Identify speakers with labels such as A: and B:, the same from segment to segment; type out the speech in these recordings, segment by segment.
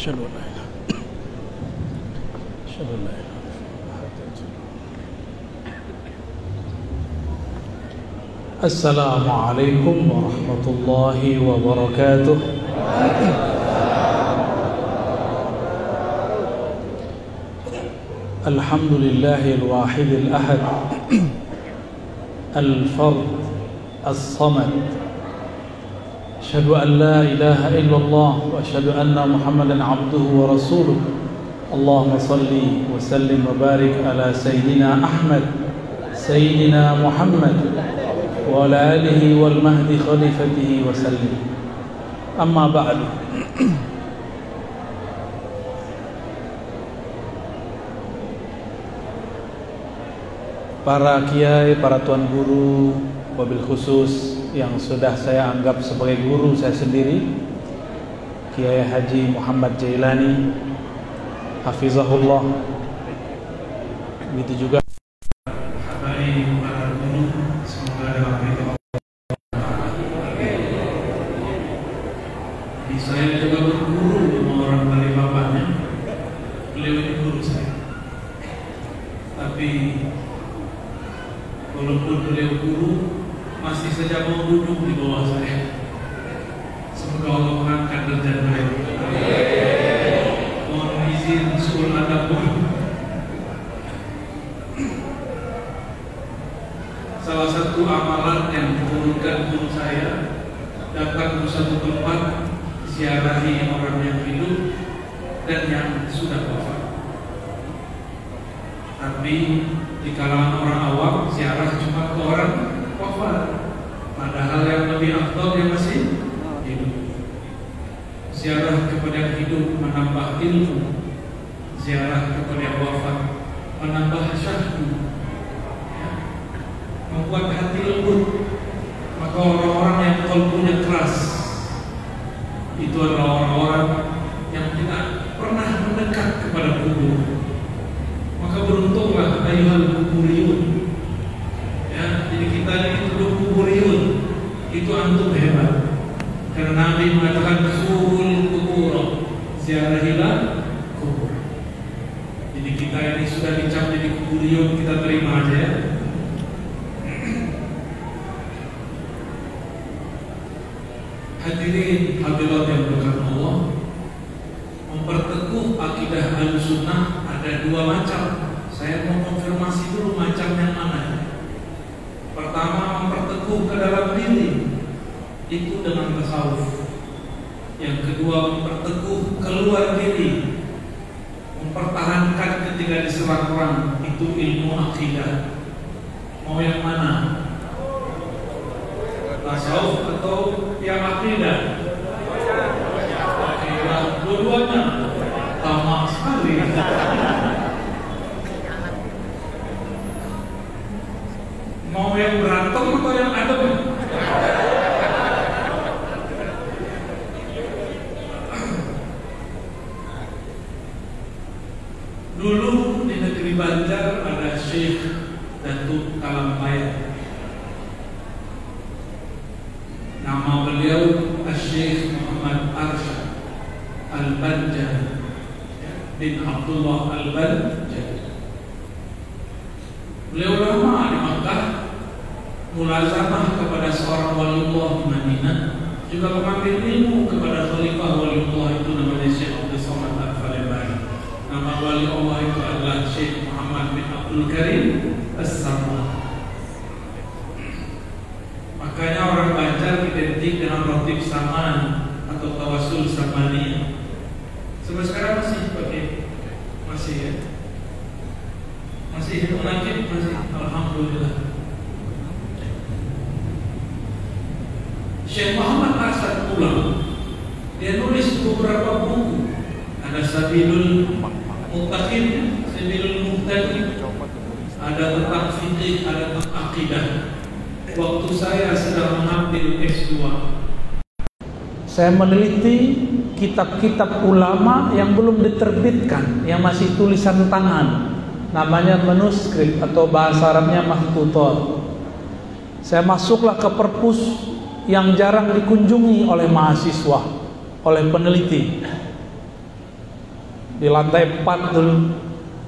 A: أشهد أن لا إله أشهد أن لا إله السلام عليكم ورحمة الله وبركاته. الحمد لله الواحد الأحد الفرد الصمد أشهد أن لا إله إلا الله وأشهد أن محمدا عبده ورسوله اللهم صل وسلم وبارك على سيدنا أحمد سيدنا محمد وعلى آله والمهد خليفته وسلم أما بعد para kiai, para tuan guru, wabil khusus yang sudah saya anggap sebagai guru saya sendiri, Kiai Haji Muhammad Jailani, Hafizahullah. Begitu juga
B: Habari para guru, semoga dalam hidup Di saya juga berguru sama orang dari bapaknya. Beliau ini guru saya. Tapi walaupun beliau guru, masih saja mau duduk di bawah saya. Semoga Allah mengangkat derajat beliau. Mohon izin suul adab Salah satu amalan yang diturunkan guru saya datang ke satu tempat ziarahi orang yang hidup dan yang sudah wafat. Tapi di kalangan orang awam ziarah cuma ke orang wafat. Padahal yang lebih afdal yang masih hidup. Ziarah kepada yang hidup menambah ilmu. Ziarah kepada yang wafat menambah syahdu membuat hati lembut maka orang-orang yang kalbunya keras itu adalah orang-orang yang tidak pernah mendekat kepada kubur maka beruntunglah ayuhal kuburiyun kita ini duduk kuburiyun itu antum hebat. Karena Nabi mengatakan surul kubur ziarahilah kubur. Jadi kita ini sudah dicap jadi kuburiyun kita terima aja ya. Hadirin hadirat yang berkat Allah Memperteguh akidah al-sunnah ada dua macam. Saya mau konfirmasi dulu macam yang mana Pertama memperteguh ke dalam diri Itu dengan tasawuf. Yang kedua memperteguh keluar diri. Mempertahankan ketika diserang orang Itu ilmu akidah. Mau yang mana? tasawuf atau yang akidah? Akidah dua-duanya tamak sekali. Mau yang berantem atau yang adem? Dulu di negeri Banjar ada Syekh Datuk Kalampaya Nama beliau Syekh Muhammad Arsyad Al-Banja bin Abdullah Al-Banja. Beliau lama di Makkah mulazamah kepada seorang waliullah di Madinah juga mengambil ilmu kepada khalifah waliullah itu namanya Syekh Abdul Somad Al-Falibari. Nama wali Allah itu adalah Syekh Muhammad bin Abdul Karim As-Samad. Makanya orang Banjar identik dengan roti saman atau tawasul samani. Sampai sekarang masih pakai masih ya. Masih hidup lagi masih alhamdulillah. Syekh Muhammad Asad pulang dia nulis beberapa buku ada Sabilul Muttaqin, Sabilul Muhtadin, ada tentang fikih, ada tentang akidah waktu saya sedang mengambil S2
A: saya meneliti kitab-kitab ulama yang belum diterbitkan, yang masih tulisan tangan. Namanya manuskrip atau bahasa Arabnya mahtutot. Saya masuklah ke perpus yang jarang dikunjungi oleh mahasiswa, oleh peneliti.
B: di lantai 4 dulu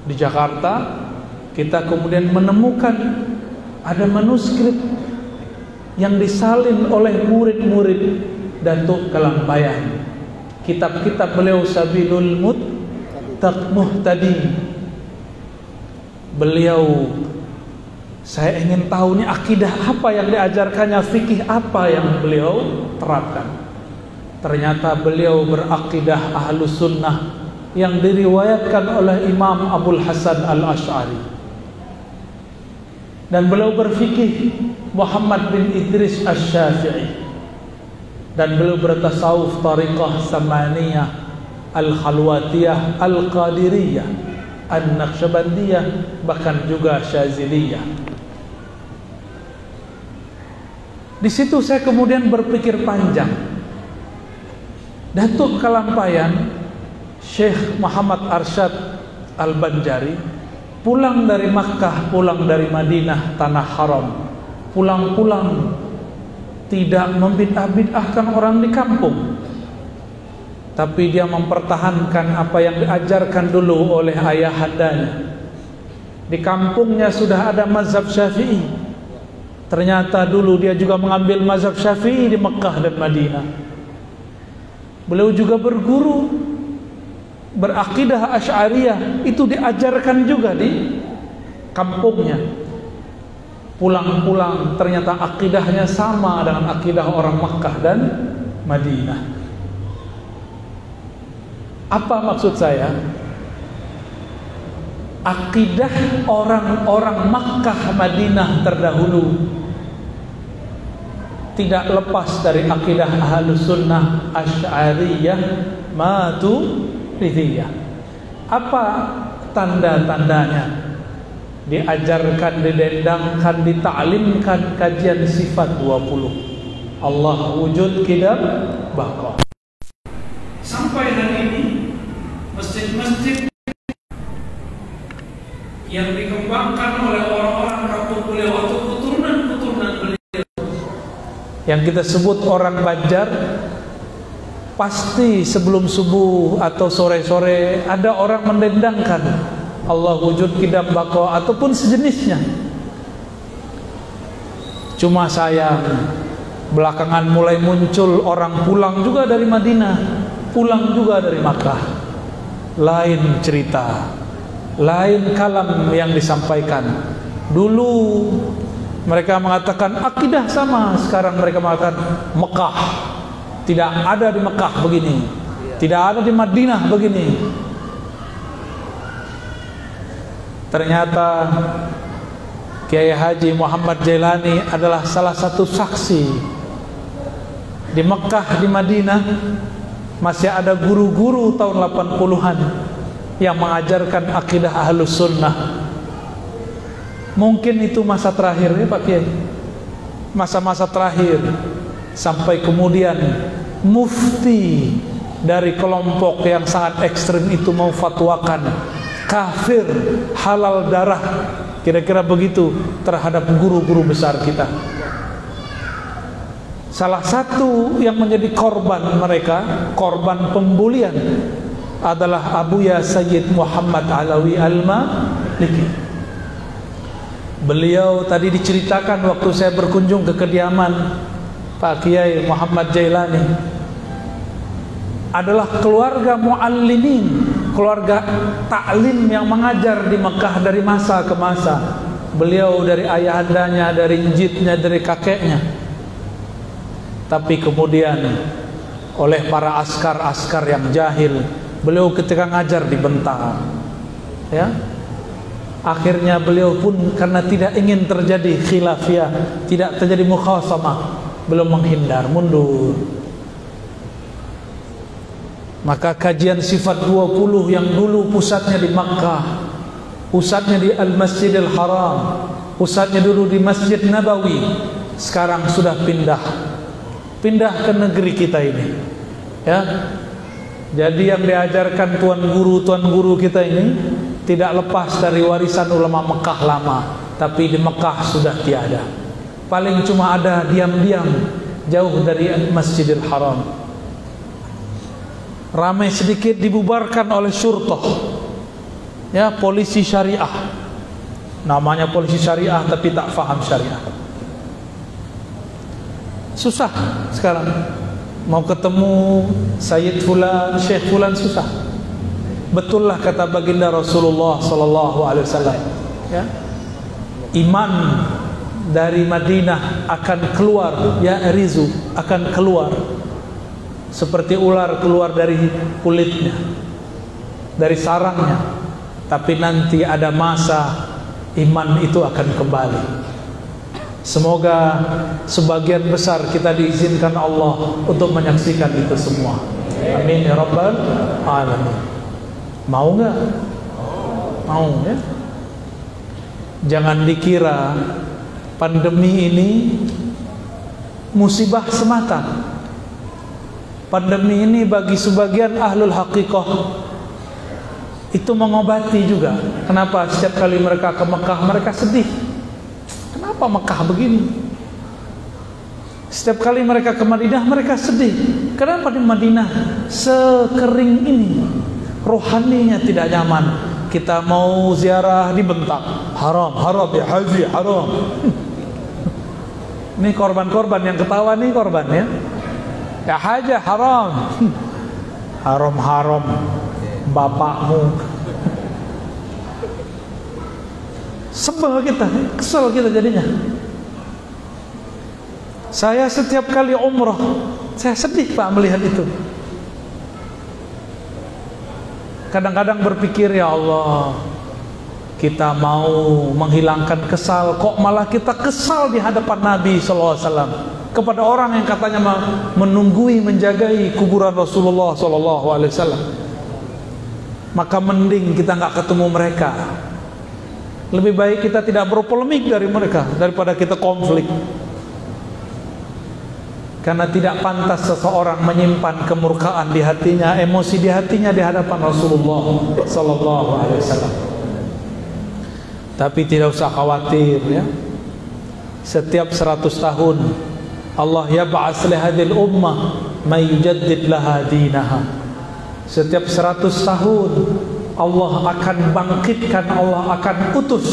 B: di Jakarta kita kemudian menemukan ada manuskrip yang disalin oleh murid-murid Datuk Kalampayan kitab-kitab beliau Sabilul Muhtadi. Beliau saya ingin tahu nih akidah apa yang diajarkannya fikih apa yang beliau terapkan. Ternyata beliau berakidah ahlu sunnah yang diriwayatkan oleh Imam Abdul Hasan Al-Ash'ari. Dan beliau berfikih Muhammad bin Idris Asy-Syafi'i dan beliau bertasawuf tariqah samaniyah al-khalwatiyah al-qadiriyah an-naqsyabandiyah bahkan juga syaziliyah di situ saya kemudian berpikir panjang Datuk Kalampayan Syekh Muhammad Arsyad Al-Banjari pulang dari Makkah, pulang dari Madinah, tanah haram. Pulang-pulang tidak membid'ah-bid'ahkan orang di kampung. Tapi dia mempertahankan apa yang diajarkan dulu oleh ayahandanya. Di kampungnya sudah ada mazhab Syafi'i. Ternyata dulu dia juga mengambil mazhab Syafi'i di Mekah dan Madinah. Beliau juga berguru berakidah Asy'ariyah itu diajarkan juga di kampungnya. Pulang-pulang ternyata akidahnya sama dengan akidah orang Makkah dan Madinah. Apa maksud saya? Akidah orang-orang Makkah Madinah terdahulu tidak lepas dari akidah Ahlus Sunnah Asy'ariyah matu ridhiyah. Apa tanda-tandanya? Diajarkan, didendangkan, ditaklimkan kajian sifat 20. Allah wujud kidam baka.
C: Sampai hari ini masjid-masjid yang dikembangkan oleh orang-orang kampung beliau atau keturunan-keturunan beliau
B: yang kita sebut orang Banjar pasti sebelum subuh atau sore-sore ada orang mendendangkan Allah wujud kidam bako ataupun sejenisnya cuma sayang belakangan mulai muncul orang pulang juga dari Madinah pulang juga dari Makkah lain cerita lain kalam yang disampaikan dulu mereka mengatakan akidah sama sekarang mereka mengatakan Mekah tidak ada di Mekah begini. Tidak ada di Madinah begini. Ternyata Kiai Haji Muhammad Jailani adalah salah satu saksi di Mekah di Madinah. Masih ada guru-guru tahun 80-an yang mengajarkan akidah ahlus sunnah. Mungkin itu masa terakhir ya Pak Kiai? Masa-masa terakhir sampai kemudian mufti dari kelompok yang sangat ekstrim itu mau fatwakan kafir halal darah kira-kira begitu terhadap guru-guru besar kita. Salah satu yang menjadi korban mereka korban pembulian adalah Abu Ya Sayyid Muhammad Alawi Al-Maliki beliau tadi diceritakan waktu saya berkunjung ke kediaman Pak Kiai Muhammad Jailani. Adalah keluarga muallimin, keluarga taklim yang mengajar di Mekah dari masa ke masa. Beliau dari ayahandanya, dari njitnya, dari kakeknya. Tapi kemudian oleh para askar-askar yang jahil, beliau ketika ngajar dibentak. Ya. Akhirnya beliau pun karena tidak ingin terjadi khilafiyah, tidak terjadi mukhasamah, belum menghindar, mundur. Maka kajian sifat 20 yang dulu pusatnya di Makkah, pusatnya di Al-Masjidil Haram, pusatnya dulu di Masjid Nabawi, sekarang sudah pindah. Pindah ke negeri kita ini. Ya. Jadi yang diajarkan tuan guru tuan guru kita ini tidak lepas dari warisan ulama Mekah lama, tapi di Mekah sudah tiada paling cuma ada diam-diam jauh dari Masjidil Haram ramai sedikit dibubarkan oleh syurtoh ya polisi syariah. Namanya polisi syariah tapi tak faham syariah. Susah sekarang. Mau ketemu Sayyid Fulan Syekh Fulan susah. Betullah kata baginda Rasulullah sallallahu alaihi wasallam ya. Iman dari Madinah akan keluar ya rizu akan keluar seperti ular keluar dari kulitnya dari sarangnya. Tapi nanti ada masa iman itu akan kembali. Semoga sebagian besar kita diizinkan Allah untuk menyaksikan itu semua. Amin ya rabbal alamin. Mau nggak? Mau ya? Jangan dikira pandemi ini musibah semata pandemi ini bagi sebagian ahlul haqiqah itu mengobati juga. Kenapa setiap kali mereka ke Mekah mereka sedih? Kenapa Mekah begini? Setiap kali mereka ke Madinah mereka sedih. Kenapa di Madinah sekering ini? Rohaninya tidak nyaman. Kita mau ziarah dibentak. Haram, haram ya haji, haram. Ini korban-korban yang ketawa nih korban ya. Ya haja haram. Haram-haram bapakmu. Sebel kita, kesel kita jadinya. Saya setiap kali umroh, saya sedih Pak melihat itu. Kadang-kadang berpikir ya Allah, kita mau menghilangkan kesal, kok malah kita kesal di hadapan Nabi Sallallahu Alaihi Wasallam kepada orang yang katanya menunggui menjagai kuburan Rasulullah sallallahu alaihi wasallam. Maka mending kita nggak ketemu mereka. Lebih baik kita tidak berpolemik dari mereka daripada kita konflik. Karena tidak pantas seseorang menyimpan kemurkaan di hatinya emosi di hatinya di hadapan Rasulullah sallallahu alaihi wasallam. Tapi tidak usah khawatir ya. Setiap 100 tahun Allah ya ba'as lihadil ummah may yujaddid laha dinaha. Setiap 100 tahun Allah akan bangkitkan Allah akan utus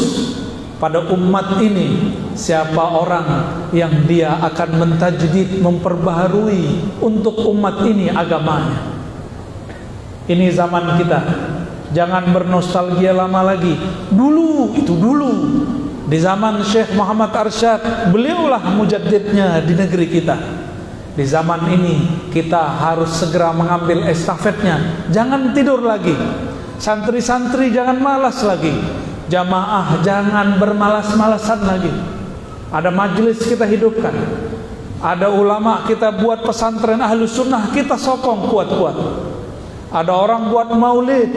B: pada umat ini siapa orang yang dia akan mentajdid memperbaharui untuk umat ini agamanya. Ini zaman kita. Jangan bernostalgia lama lagi. Dulu itu dulu di zaman Syekh Muhammad Arsyad, beliaulah mujaddidnya di negeri kita. Di zaman ini kita harus segera mengambil estafetnya. Jangan tidur lagi. Santri-santri jangan malas lagi. Jamaah jangan bermalas-malasan lagi. Ada majelis kita hidupkan. Ada ulama kita buat pesantren ahlu sunnah kita sokong kuat-kuat. Ada orang buat maulid.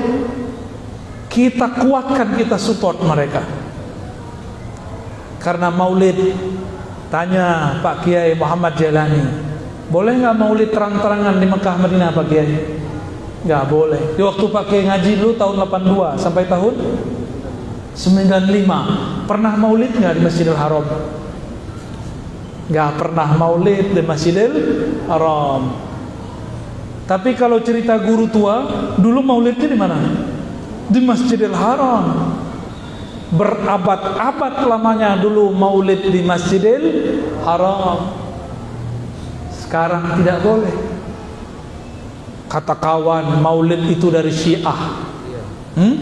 B: Kita kuatkan, kita support mereka karena maulid. Tanya Pak Kiai Muhammad Jalani boleh nggak maulid terang-terangan di Mekah Madinah Pak Kiai? Nggak boleh. Di waktu Pak Kiai ngaji dulu tahun 82 sampai tahun 95 pernah maulid nggak di Masjidil Haram? Nggak pernah maulid di Masjidil Haram. Tapi kalau cerita guru tua dulu maulidnya di mana? Di Masjidil Haram berabad-abad lamanya dulu maulid di Masjidil Haram. Sekarang tidak boleh. Kata kawan maulid itu dari Syiah. Hmm?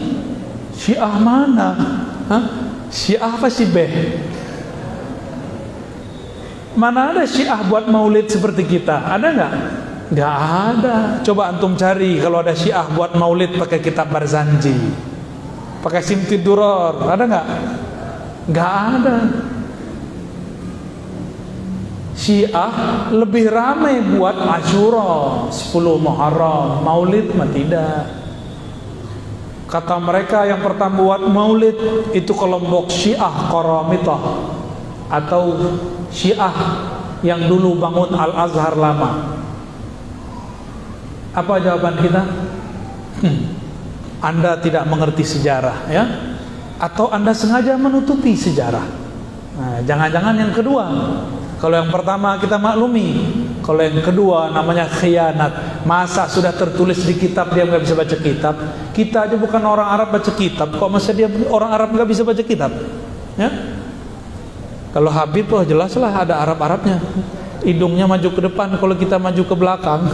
B: Syiah mana? Hah? Syiah apa sih beh mana ada Syiah buat maulid seperti kita? Ada nggak? Nggak ada. Coba antum cari kalau ada Syiah buat maulid pakai kitab Barzanji pakai simti duror ada nggak? Nggak ada. Syiah lebih ramai buat Ashura 10 Muharram. Maulid mah tidak. Kata mereka yang pertama buat Maulid itu kelompok Syiah Qaramitah atau Syiah yang dulu bangun Al-Azhar lama. Apa jawaban kita? Hmm. Anda tidak mengerti sejarah ya atau Anda sengaja menutupi sejarah. Nah, jangan-jangan yang kedua. Kalau yang pertama kita maklumi Kalau yang kedua namanya khianat. Masa sudah tertulis di kitab dia nggak bisa baca kitab? Kita aja bukan orang Arab baca kitab. Kok masa dia orang Arab nggak bisa baca kitab? Ya? Kalau Habib oh jelaslah ada Arab-Arabnya. Hidungnya maju ke depan kalau kita maju ke belakang.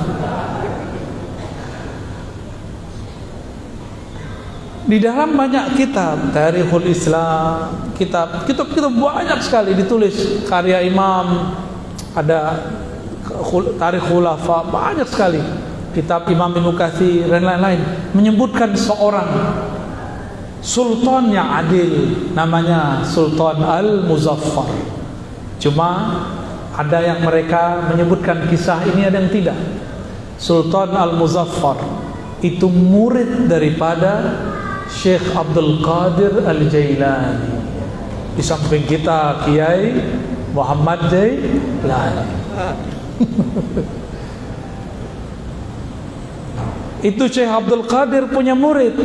B: Di dalam banyak kitab, Tarikhul Islam, kitab, kitab-kitab banyak sekali ditulis karya Imam, ada Tarikh Khulafa, banyak sekali. Kitab Imam Ibnu Katsir dan lain-lain menyebutkan seorang sultan yang adil namanya Sultan Al-Muzaffar. Cuma ada yang mereka menyebutkan kisah ini ada yang tidak. Sultan Al-Muzaffar itu murid daripada Syekh Abdul Qadir Al-Jailani. Di samping kita Kiai Muhammad Jailani. Itu Syekh Abdul Qadir punya murid.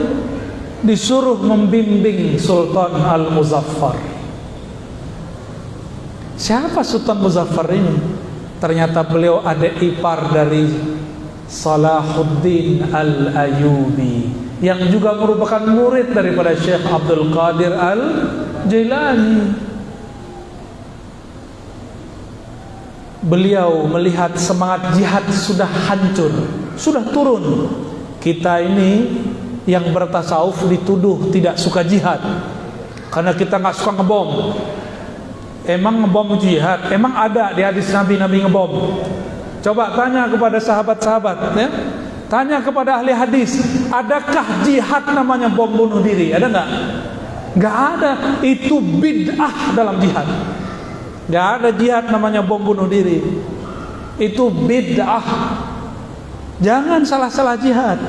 B: Disuruh membimbing Sultan Al-Muzaffar. Siapa Sultan Muzaffar ini? Ternyata beliau ada ipar dari Salahuddin Al-Ayubi yang juga merupakan murid daripada Syekh Abdul Qadir Al-Jailani. Beliau melihat semangat jihad sudah hancur, sudah turun. Kita ini yang bertasawuf dituduh tidak suka jihad karena kita nggak suka ngebom. Emang ngebom jihad? Emang ada di hadis Nabi Nabi ngebom? Coba tanya kepada sahabat-sahabat ya Tanya kepada ahli hadis, adakah jihad namanya bom bunuh diri? Ada nggak? Nggak ada. Itu bid'ah dalam jihad. Nggak ada jihad namanya bom bunuh diri. Itu bid'ah. Jangan salah-salah jihad.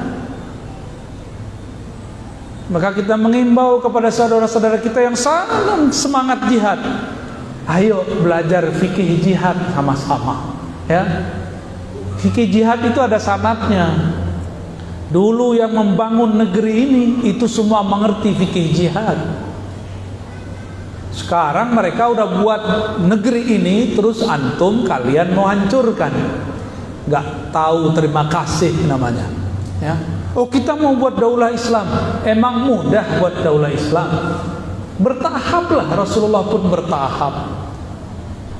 B: Maka kita mengimbau kepada saudara-saudara kita yang sangat semangat jihad. Ayo belajar fikih jihad sama-sama. Ya, Fikih jihad itu ada sanatnya. Dulu yang membangun negeri ini itu semua mengerti fikih jihad. Sekarang mereka udah buat negeri ini terus antum kalian mau hancurkan. Gak tahu terima kasih namanya. Ya. Oh kita mau buat daulah Islam. Emang mudah buat daulah Islam. Bertahaplah Rasulullah pun bertahap.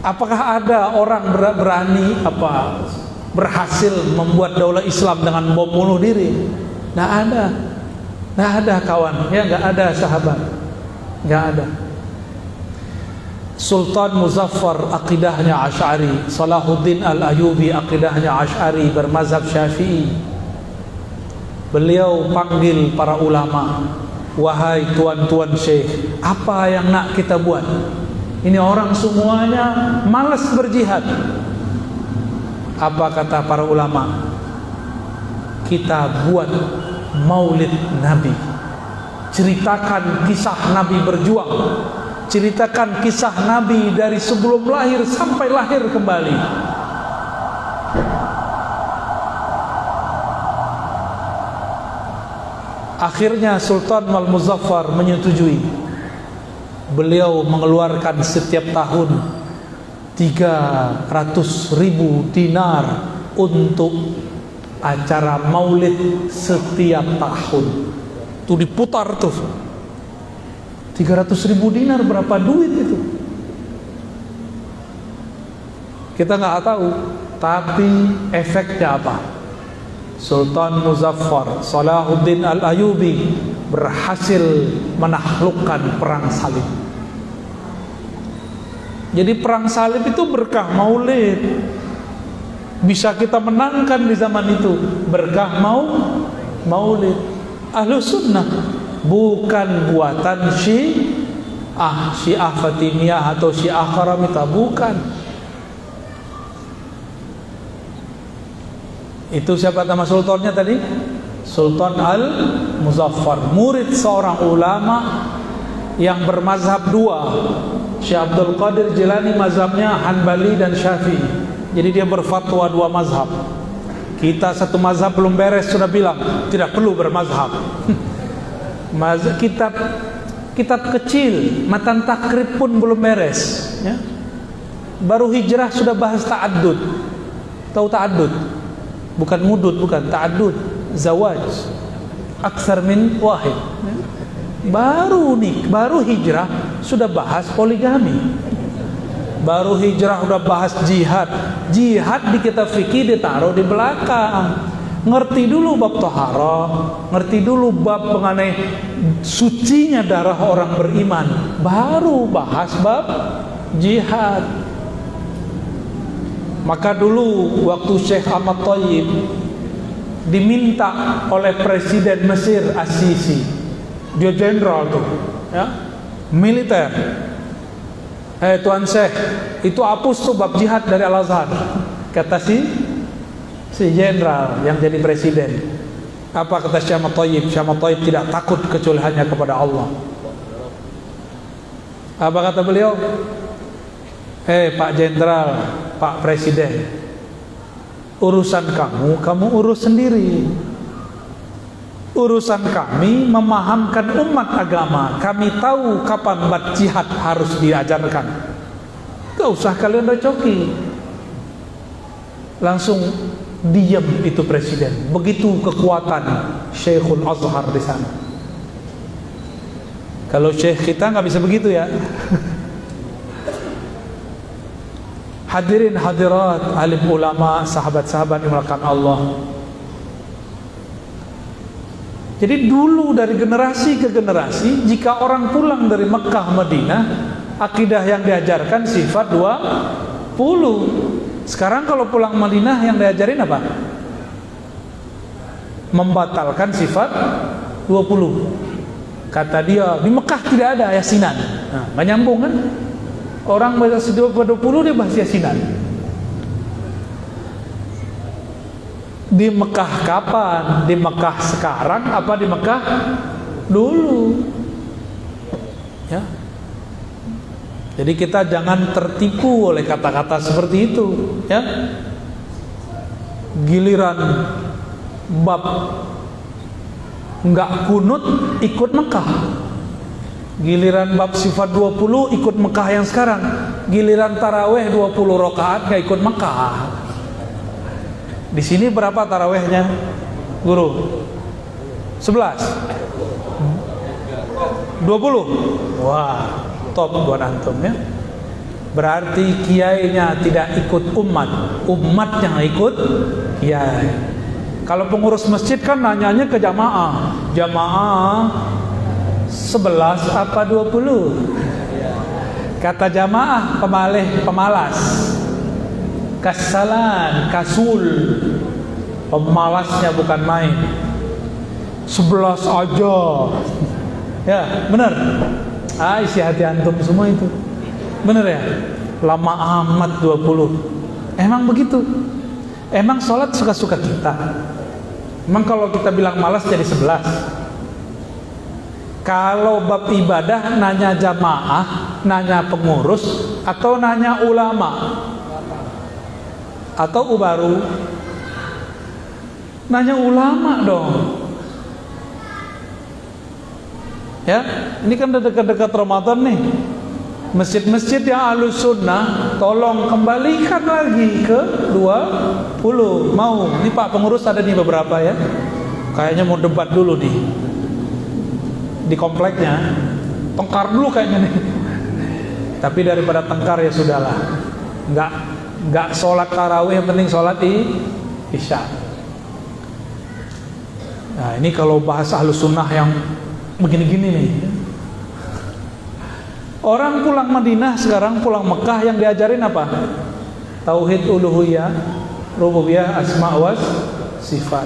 B: Apakah ada orang berani apa berhasil membuat daulah Islam dengan bom bunuh diri. Tidak ada. Tidak ada kawan. Ya nggak ada sahabat. Nggak ada. Sultan Muzaffar akidahnya Ash'ari Salahuddin Al-Ayubi akidahnya Ash'ari bermazhab Syafi'i Beliau panggil para ulama Wahai tuan-tuan syekh Apa yang nak kita buat Ini orang semuanya malas berjihad apa kata para ulama? Kita buat maulid Nabi. Ceritakan kisah Nabi berjuang. Ceritakan kisah Nabi dari sebelum lahir sampai lahir kembali. Akhirnya Sultan Mal Muzaffar menyetujui. Beliau mengeluarkan setiap tahun 300 ribu dinar untuk acara maulid setiap tahun. Itu diputar tuh 300 ribu dinar berapa duit itu? Kita nggak tahu tapi efeknya apa? Sultan Muzaffar Salahuddin Al-Ayubi berhasil menaklukkan perang salib jadi perang salib itu berkah maulid. Bisa kita menangkan di zaman itu berkah mau maulid. Ahlu sunnah bukan buatan syiah, syiah Fatimiyah atau syiah Karamita bukan. Itu siapa nama sultannya tadi? Sultan Al-Muzaffar, murid seorang ulama yang bermazhab dua Syekh Abdul Qadir Jilani mazhabnya Hanbali dan Syafi'i. Jadi dia berfatwa dua mazhab. Kita satu mazhab belum beres sudah bilang tidak perlu bermazhab. mazhab kitab kitab kecil matan takrib pun belum beres. Ya. Baru hijrah sudah bahas ta'addud. Tahu ta'addud? Bukan ngudud, bukan ta'addud, zawaj. Aksar min wahid. Baru nih, baru hijrah sudah bahas poligami. Baru hijrah udah bahas jihad. Jihad di kitab fikih ditaruh di belakang. Ngerti dulu bab toharoh, ngerti dulu bab mengenai sucinya darah orang beriman. Baru bahas bab jihad. Maka dulu waktu Syekh Ahmad Tayyib diminta oleh Presiden Mesir Asisi, dia jenderal tuh, ya, militer. Eh Tuan Syekh, itu hapus tuh bab jihad dari Al Azhar. Kata si si jenderal yang jadi presiden. Apa kata Tayyib? Syekh Ahmad Tayyib tidak takut kecuali hanya kepada Allah. Apa kata beliau? Eh Pak Jenderal, Pak Presiden, urusan kamu, kamu urus sendiri. Urusan kami memahamkan umat agama. Kami tahu kapan bat jihad harus diajarkan. Gak usah kalian recoki. Langsung diam itu presiden. Begitu kekuatan Syekhul Azhar di sana. Kalau Syekh kita nggak bisa begitu ya. Hadirin hadirat alim ulama sahabat-sahabat yang Allah. Jadi dulu dari generasi ke generasi jika orang pulang dari Mekah Madinah akidah yang diajarkan sifat 20. Sekarang kalau pulang Madinah yang diajarin apa? Membatalkan sifat 20. Kata dia di Mekah tidak ada yasinan. Nah, menyambung kan? Orang baca 20 dia bahas yasinan. Di Mekah kapan? Di Mekah sekarang apa di Mekah dulu? Ya. Jadi kita jangan tertipu oleh kata-kata seperti itu, ya. Giliran bab nggak kunut ikut Mekah. Giliran bab sifat 20 ikut Mekah yang sekarang. Giliran taraweh 20 rakaat nggak ikut Mekah. Di sini berapa tarawehnya? Guru? 11. 20. Wah, top buat antum ya. Berarti kiainya tidak ikut umat, umat yang ikut kiai. Kalau pengurus masjid kan nanyanya ke jamaah. Jamaah 11 apa 20? Kata jamaah pemalih pemalas kasalan, kasul. Pemalasnya bukan main. Sebelas aja. Ya benar. Ah isi hati antum semua itu. Benar ya? Lama amat 20 emang begitu? Emang sholat suka-suka kita? Emang kalau kita bilang malas jadi 11 kalau bab ibadah nanya jamaah nanya pengurus atau nanya ulama atau ubaru? Nanya ulama dong. Ya ini kan dekat-dekat Ramadan nih. Masjid-masjid yang alus sunnah tolong kembalikan lagi ke 20 mau ini Pak pengurus ada nih beberapa ya. Kayaknya mau debat dulu nih. Di kompleknya. Tengkar dulu kayaknya nih. Tapi daripada tengkar ya sudahlah. Nggak nggak sholat tarawih yang penting sholat di isya. Nah ini kalau bahasa halus sunnah yang begini-gini nih. Orang pulang Madinah sekarang pulang Mekah yang diajarin apa? Tauhid uluhiyah rububiyah asma was sifat.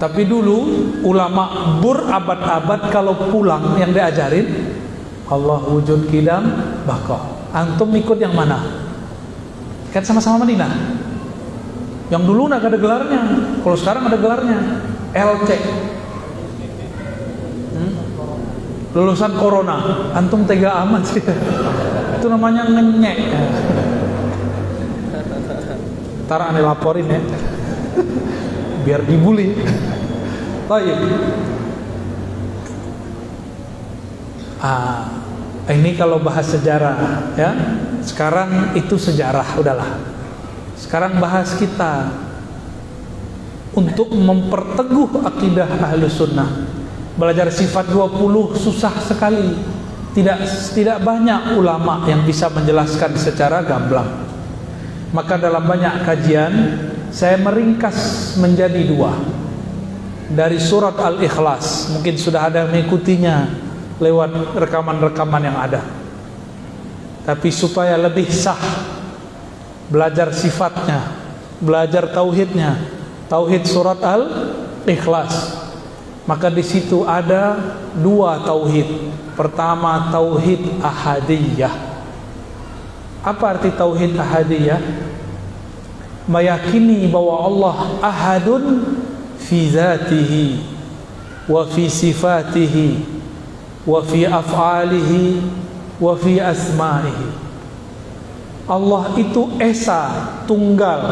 B: Tapi dulu ulama berabad-abad kalau pulang yang diajarin Allah wujud kidam bakoh Antum ikut yang mana? Kan sama-sama Madinah. Yang dulu nggak ada gelarnya. Kalau sekarang ada gelarnya. LC. Hmm? Lulusan Corona. Antum tega amat sih. Itu namanya ngenyek. Ntar aneh laporin ya. Biar dibully. Baik. Ah, ini kalau bahas sejarah ya sekarang itu sejarah udahlah Sekarang bahas kita untuk memperteguh akidah ahlu sunnah. Belajar sifat 20 susah sekali. Tidak tidak banyak ulama yang bisa menjelaskan secara gamblang. Maka dalam banyak kajian saya meringkas menjadi dua. Dari surat Al-Ikhlas, mungkin sudah ada yang mengikutinya lewat rekaman-rekaman yang ada. Tapi supaya lebih sah belajar sifatnya, belajar tauhidnya, tauhid surat Al-Ikhlas. Maka di situ ada dua tauhid. Pertama tauhid ahadiyah. Apa arti tauhid ahadiyah? Meyakini bahwa Allah ahadun fi zatihi wa fi sifatihi wa fi af'alihi wa Allah itu Esa tunggal.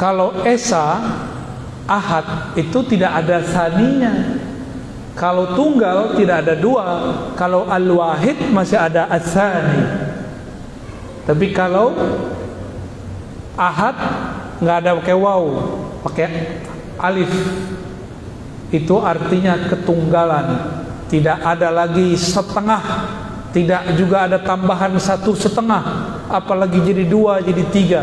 B: Kalau Esa Ahad itu tidak ada saninya. Kalau tunggal tidak ada dua. Kalau Al-Wahid masih ada asani tapi kalau Ahad nggak ada pakai waw pakai alif itu artinya ketunggalan. Tidak ada lagi setengah. Tidak juga ada tambahan satu setengah. Apalagi jadi dua jadi tiga.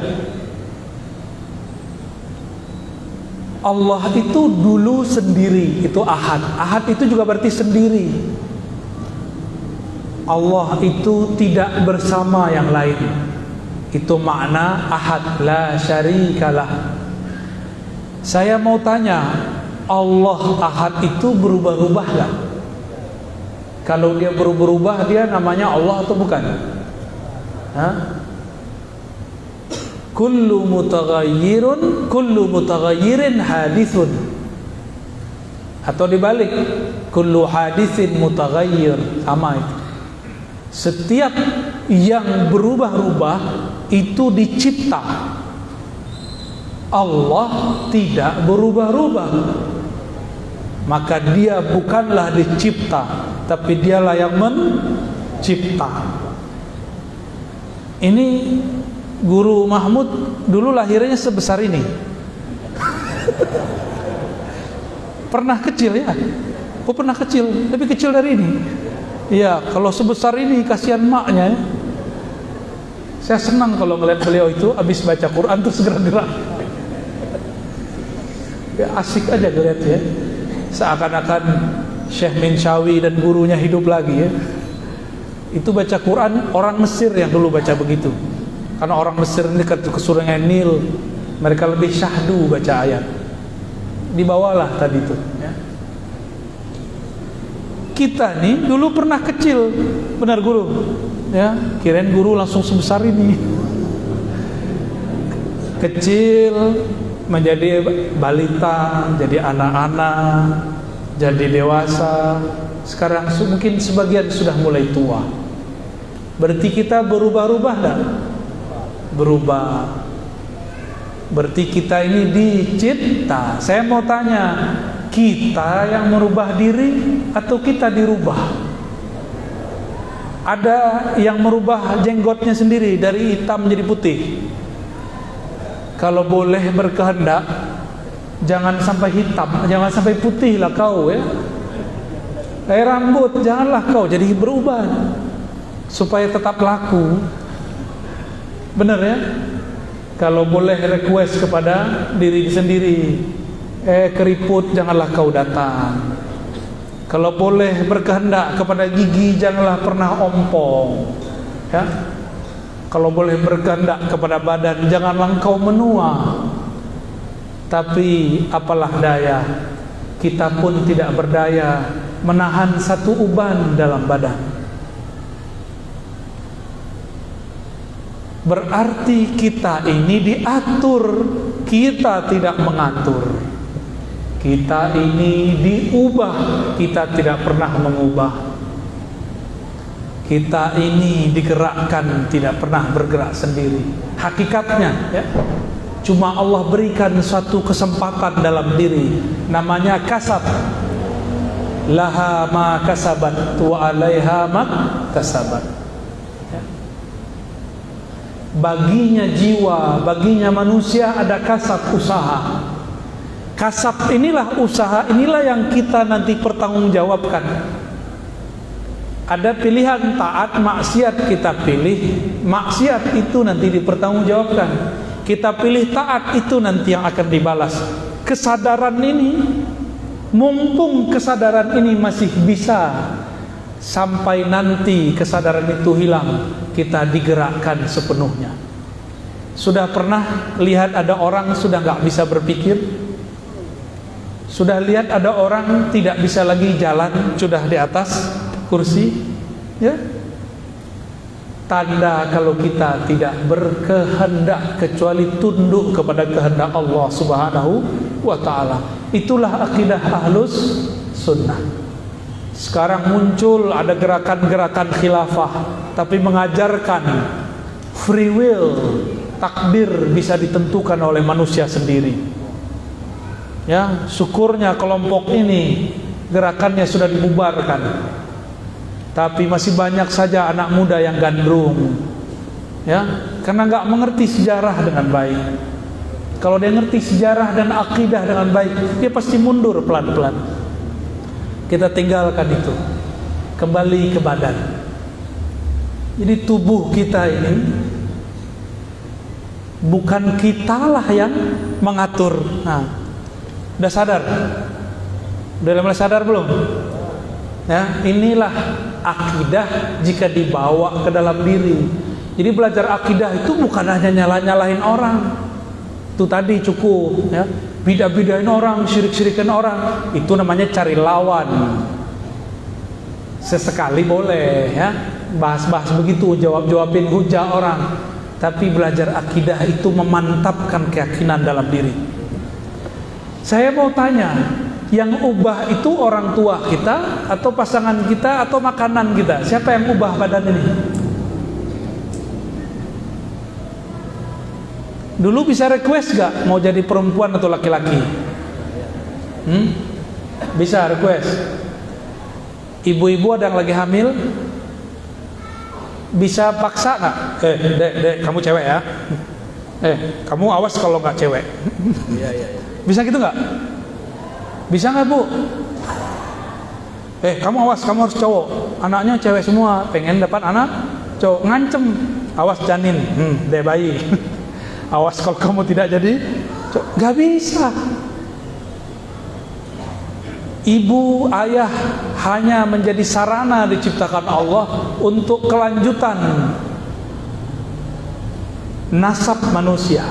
B: Allah itu dulu sendiri itu ahad. Ahad itu juga berarti sendiri. Allah itu tidak bersama yang lain. Itu makna ahad. La syarikalah. Saya mau tanya Allah ahad itu berubah-ubah gak? Kalau dia berubah-ubah dia namanya Allah atau bukan? Hah? Kullu mutaghayyirun kullu mutaghayyirin hadithun. Atau dibalik, kullu hadithin mutaghayyir sama itu. Setiap yang berubah-ubah itu dicipta. Allah tidak berubah-ubah. Maka dia bukanlah dicipta, tapi dialah yang mencipta. Ini guru Mahmud dulu lahirnya sebesar ini. pernah kecil ya? Oh pernah kecil, tapi kecil dari ini. Iya, kalau sebesar ini kasihan maknya ya. Saya senang kalau ngeliat beliau itu habis baca Quran tuh segera gerak. Ya asik aja ngeliat ya. Seakan-akan Syekh Minshawi dan gurunya hidup lagi ya. Itu baca Quran orang Mesir yang dulu baca begitu. Karena orang Mesir ini ke, ke sungai Nil, mereka lebih syahdu baca ayat. Dibawalah tadi itu. Ya. Kita nih dulu pernah kecil, benar guru. Ya, kirain guru langsung sebesar ini. Kecil menjadi balita, jadi anak-anak, jadi dewasa. Sekarang mungkin sebagian sudah mulai tua. Berarti kita berubah-ubah enggak? Berubah. Berarti kita ini dicipta. Saya mau tanya, kita yang merubah diri atau kita dirubah? Ada yang merubah jenggotnya sendiri dari hitam menjadi putih. Kalau boleh berkehendak, jangan sampai hitam, jangan sampai putih lah kau ya. Eh rambut, janganlah kau jadi berubah supaya tetap laku. Benar ya? Kalau boleh request kepada diri sendiri, eh keriput janganlah kau datang. Kalau boleh berkehendak kepada gigi janganlah pernah ompong. Ya. Kalau boleh berkehendak kepada badan janganlah kau menua. Tapi apalah daya, kita pun tidak berdaya menahan satu uban dalam badan. Berarti kita ini diatur, kita tidak mengatur. Kita ini diubah, kita tidak pernah mengubah. Kita ini digerakkan, tidak pernah bergerak sendiri. Hakikatnya, ya, cuma Allah berikan suatu kesempatan dalam diri, namanya kasab. Laha ma kasabat wa alaiha ma kasabat. baginya jiwa, baginya manusia ada kasab usaha. Kasab inilah usaha, inilah yang kita nanti pertanggungjawabkan. Ada pilihan taat maksiat kita pilih, maksiat itu nanti dipertanggungjawabkan. Kita pilih taat itu nanti yang akan dibalas. Kesadaran ini mumpung kesadaran ini masih bisa sampai nanti kesadaran itu hilang kita digerakkan sepenuhnya sudah pernah lihat ada orang sudah nggak bisa berpikir sudah lihat ada orang tidak bisa lagi jalan sudah di atas kursi ya tanda kalau kita tidak berkehendak kecuali tunduk kepada kehendak Allah Subhanahu wa taala. Itulah akidah ahlus sunnah. Sekarang muncul ada gerakan-gerakan khilafah tapi mengajarkan free will, takdir bisa ditentukan oleh manusia sendiri. Ya, syukurnya kelompok ini gerakannya sudah dibubarkan. Tapi masih banyak saja anak muda yang gandrung. Ya, karena nggak mengerti sejarah dengan baik. Kalau dia ngerti sejarah dan akidah dengan baik, dia pasti mundur pelan-pelan. Kita tinggalkan itu. Kembali ke badan. Jadi tubuh kita ini bukan kitalah yang mengatur. Nah, udah sadar? Udah mulai sadar belum? Ya, inilah akidah jika dibawa ke dalam diri. Jadi belajar akidah itu bukan hanya nyala-nyalahin orang. Itu tadi cukup ya. Bidah-bidahin orang, syirik-syirikan orang, itu namanya cari lawan. Sesekali boleh ya, bahas-bahas begitu, jawab-jawabin hujah orang. Tapi belajar akidah itu memantapkan keyakinan dalam diri. Saya mau tanya, yang ubah itu orang tua kita atau pasangan kita atau makanan kita? Siapa yang ubah badan ini? Dulu bisa request gak mau jadi perempuan atau laki-laki? Hmm? Bisa request. Ibu-ibu ada yang lagi hamil, bisa paksa nggak? Eh, dek, dek, kamu cewek ya? Eh, kamu awas kalau nggak cewek. Iya, iya, iya. Bisa gitu nggak? Bisa nggak bu? Eh, kamu awas, kamu harus cowok. Anaknya cewek semua, pengen dapat anak cowok. Ngancem, awas janin, hmm, deh bayi. awas kalau kamu tidak jadi, nggak bisa. Ibu, ayah hanya menjadi sarana diciptakan Allah untuk kelanjutan nasab manusia.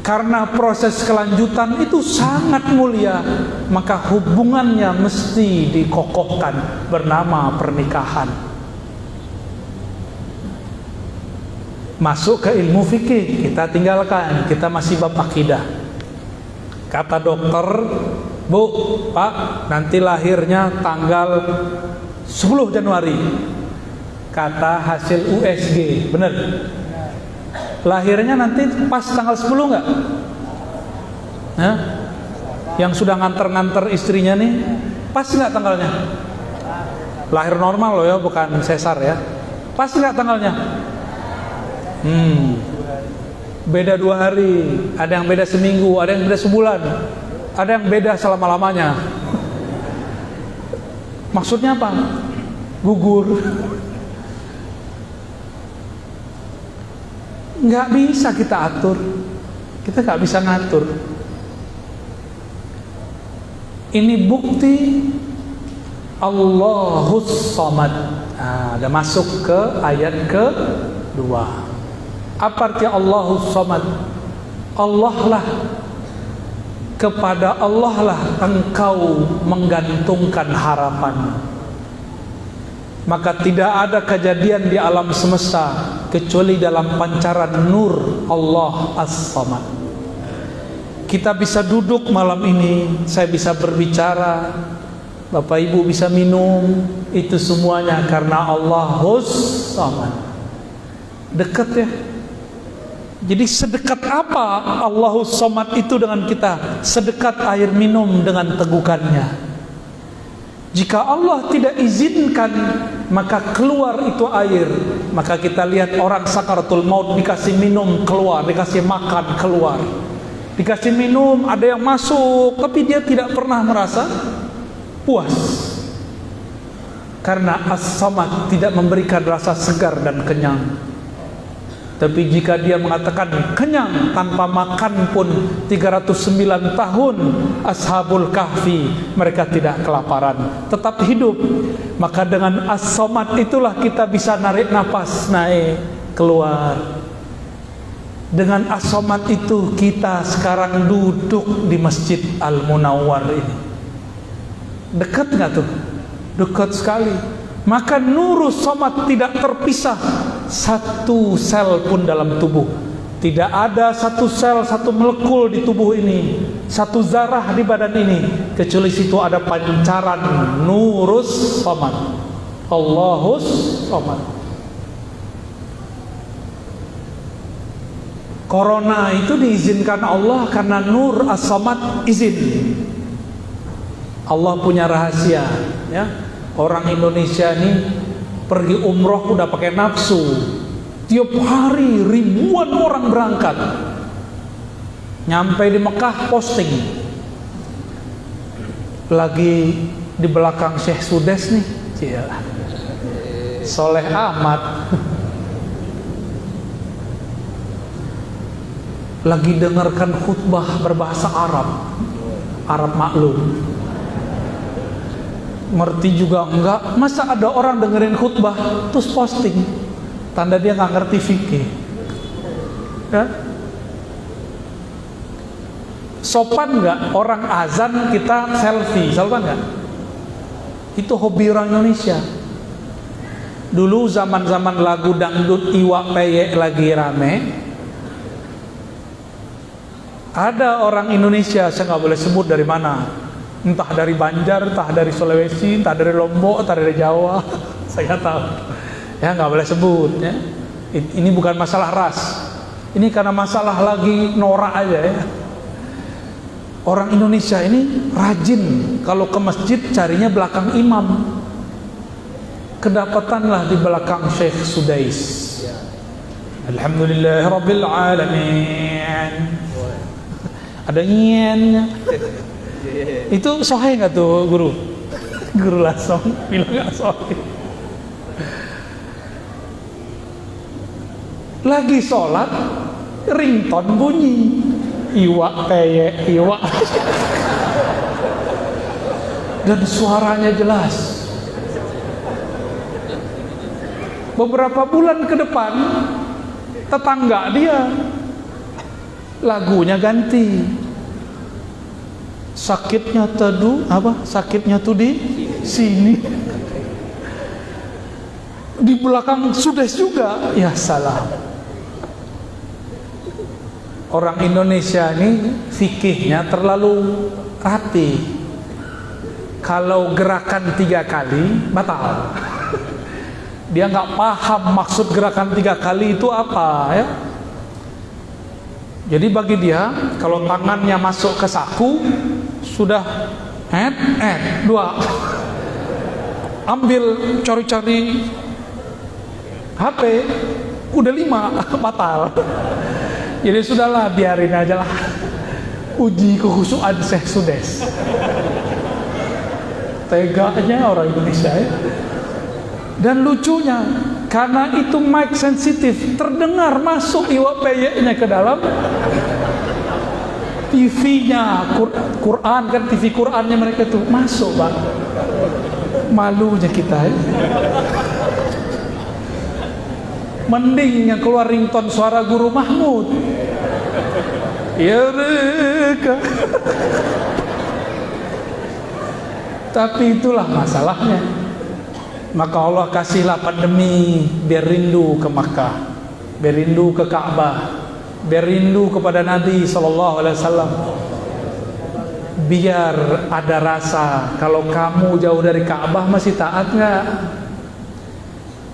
B: Karena proses kelanjutan itu sangat mulia, maka hubungannya mesti dikokohkan bernama pernikahan. Masuk ke ilmu fikih, kita tinggalkan, kita masih bab akidah. Kata dokter, Bu, Pak, nanti lahirnya tanggal 10 Januari. Kata hasil USG, benar? Lahirnya nanti pas tanggal 10 nggak? Ya? Yang sudah nganter-nganter istrinya nih, pas nggak tanggalnya? Lahir normal loh ya, bukan sesar ya. Pas nggak tanggalnya? Hmm, beda dua hari, ada yang beda seminggu, ada yang beda sebulan ada yang beda selama-lamanya. Maksudnya apa? Gugur. Nggak bisa kita atur. Kita nggak bisa ngatur. Ini bukti Allahus Samad. Nah, ada masuk ke ayat ke dua. Apa arti Allahus Samad? Allah lah kepada Allah lah engkau menggantungkan harapan maka tidak ada kejadian di alam semesta kecuali dalam pancaran nur Allah As-Samad kita bisa duduk malam ini saya bisa berbicara Bapak Ibu bisa minum itu semuanya karena Allah Samad dekat ya jadi sedekat apa Allahus Somad itu dengan kita? Sedekat air minum dengan tegukannya. Jika Allah tidak izinkan, maka keluar itu air. Maka kita lihat orang sakaratul maut dikasih minum keluar, dikasih makan keluar. Dikasih minum, ada yang masuk, tapi dia tidak pernah merasa puas. Karena as-samad tidak memberikan rasa segar dan kenyang. Tapi jika dia mengatakan kenyang tanpa makan pun 309 tahun Ashabul Kahfi mereka tidak kelaparan, tetap hidup. Maka dengan as-somad itulah kita bisa narik nafas naik keluar. Dengan as-somad itu kita sekarang duduk di Masjid Al-Munawwar ini. Dekat nggak tuh? Dekat sekali. Maka nurus somat tidak terpisah satu sel pun dalam tubuh. Tidak ada satu sel, satu molekul di tubuh ini, satu zarah di badan ini, kecuali situ ada pancaran nurus somad. Allahus somad. Corona itu diizinkan Allah karena nur as-samad izin. Allah punya rahasia, ya. Orang Indonesia ini pergi umroh udah pakai nafsu. Tiap hari ribuan orang berangkat. Nyampe di Mekah posting. Lagi di belakang Syekh Sudes nih. Cia. Soleh Ahmad. Lagi dengarkan khutbah berbahasa Arab. Arab maklum ngerti juga enggak? Masa ada orang dengerin khutbah terus posting? Tanda dia nggak ngerti fikih. Ya? Sopan nggak? Orang azan kita selfie. Sopan nggak? Itu hobi orang Indonesia. Dulu zaman-zaman lagu dangdut iwak peyek lagi rame. Ada orang Indonesia saya nggak boleh sebut dari mana entah dari Banjar, entah dari Sulawesi, entah dari Lombok, entah dari Jawa, saya tahu. Ya nggak boleh sebut. Ya. Ini bukan masalah ras. Ini karena masalah lagi norak aja ya. Orang Indonesia ini rajin kalau ke masjid carinya belakang imam. Kedapatanlah di belakang Syekh Sudais. Alhamdulillah Rabbil Alamin. Ada nyiannya. Itu sohe nggak tuh guru? Guru langsung bilang nggak sohe. Lagi sholat, rington bunyi. Iwa peye, iwa. Dan suaranya jelas. Beberapa bulan ke depan, tetangga dia lagunya ganti sakitnya tadu apa? Sakitnya tuh di sini. Di belakang sudes juga. Ya salah orang Indonesia ini fikihnya terlalu rapi. Kalau gerakan tiga kali batal. Dia nggak paham maksud gerakan tiga kali itu apa ya. Jadi bagi dia kalau tangannya masuk ke saku sudah head head dua. Ambil cari-cari HP udah lima batal. Jadi sudahlah biarin aja lah. Uji kehusuan Syekh Sudes. Tegaknya orang Indonesia ya. Dan lucunya karena itu mic sensitif terdengar masuk iwak peyeknya ke dalam TV-nya Quran kan TV Qurannya mereka tuh masuk bang. Malunya kita ya. mending yang keluar ringtone suara guru Mahmud. Ya mereka. Tapi itulah masalahnya. Maka Allah kasihlah pandemi biar rindu ke Makkah biar rindu ke Ka'bah berindu kepada Nabi Sallallahu Alaihi Wasallam. Biar ada rasa kalau kamu jauh dari Ka'bah masih taat nggak?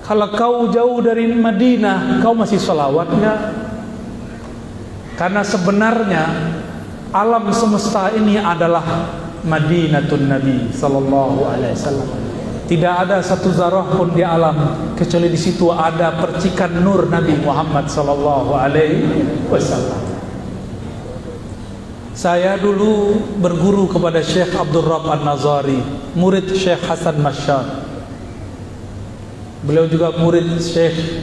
B: Kalau kau jauh dari Madinah kau masih salawat nggak? Karena sebenarnya alam semesta ini adalah Madinatun Nabi Sallallahu Alaihi Wasallam Tidak ada satu zarah pun di alam kecuali di situ ada percikan nur Nabi Muhammad sallallahu alaihi wasallam. Saya dulu berguru kepada Syekh Abdul Rabb An-Nazari, murid Syekh Hasan Masyar. Beliau juga murid Syekh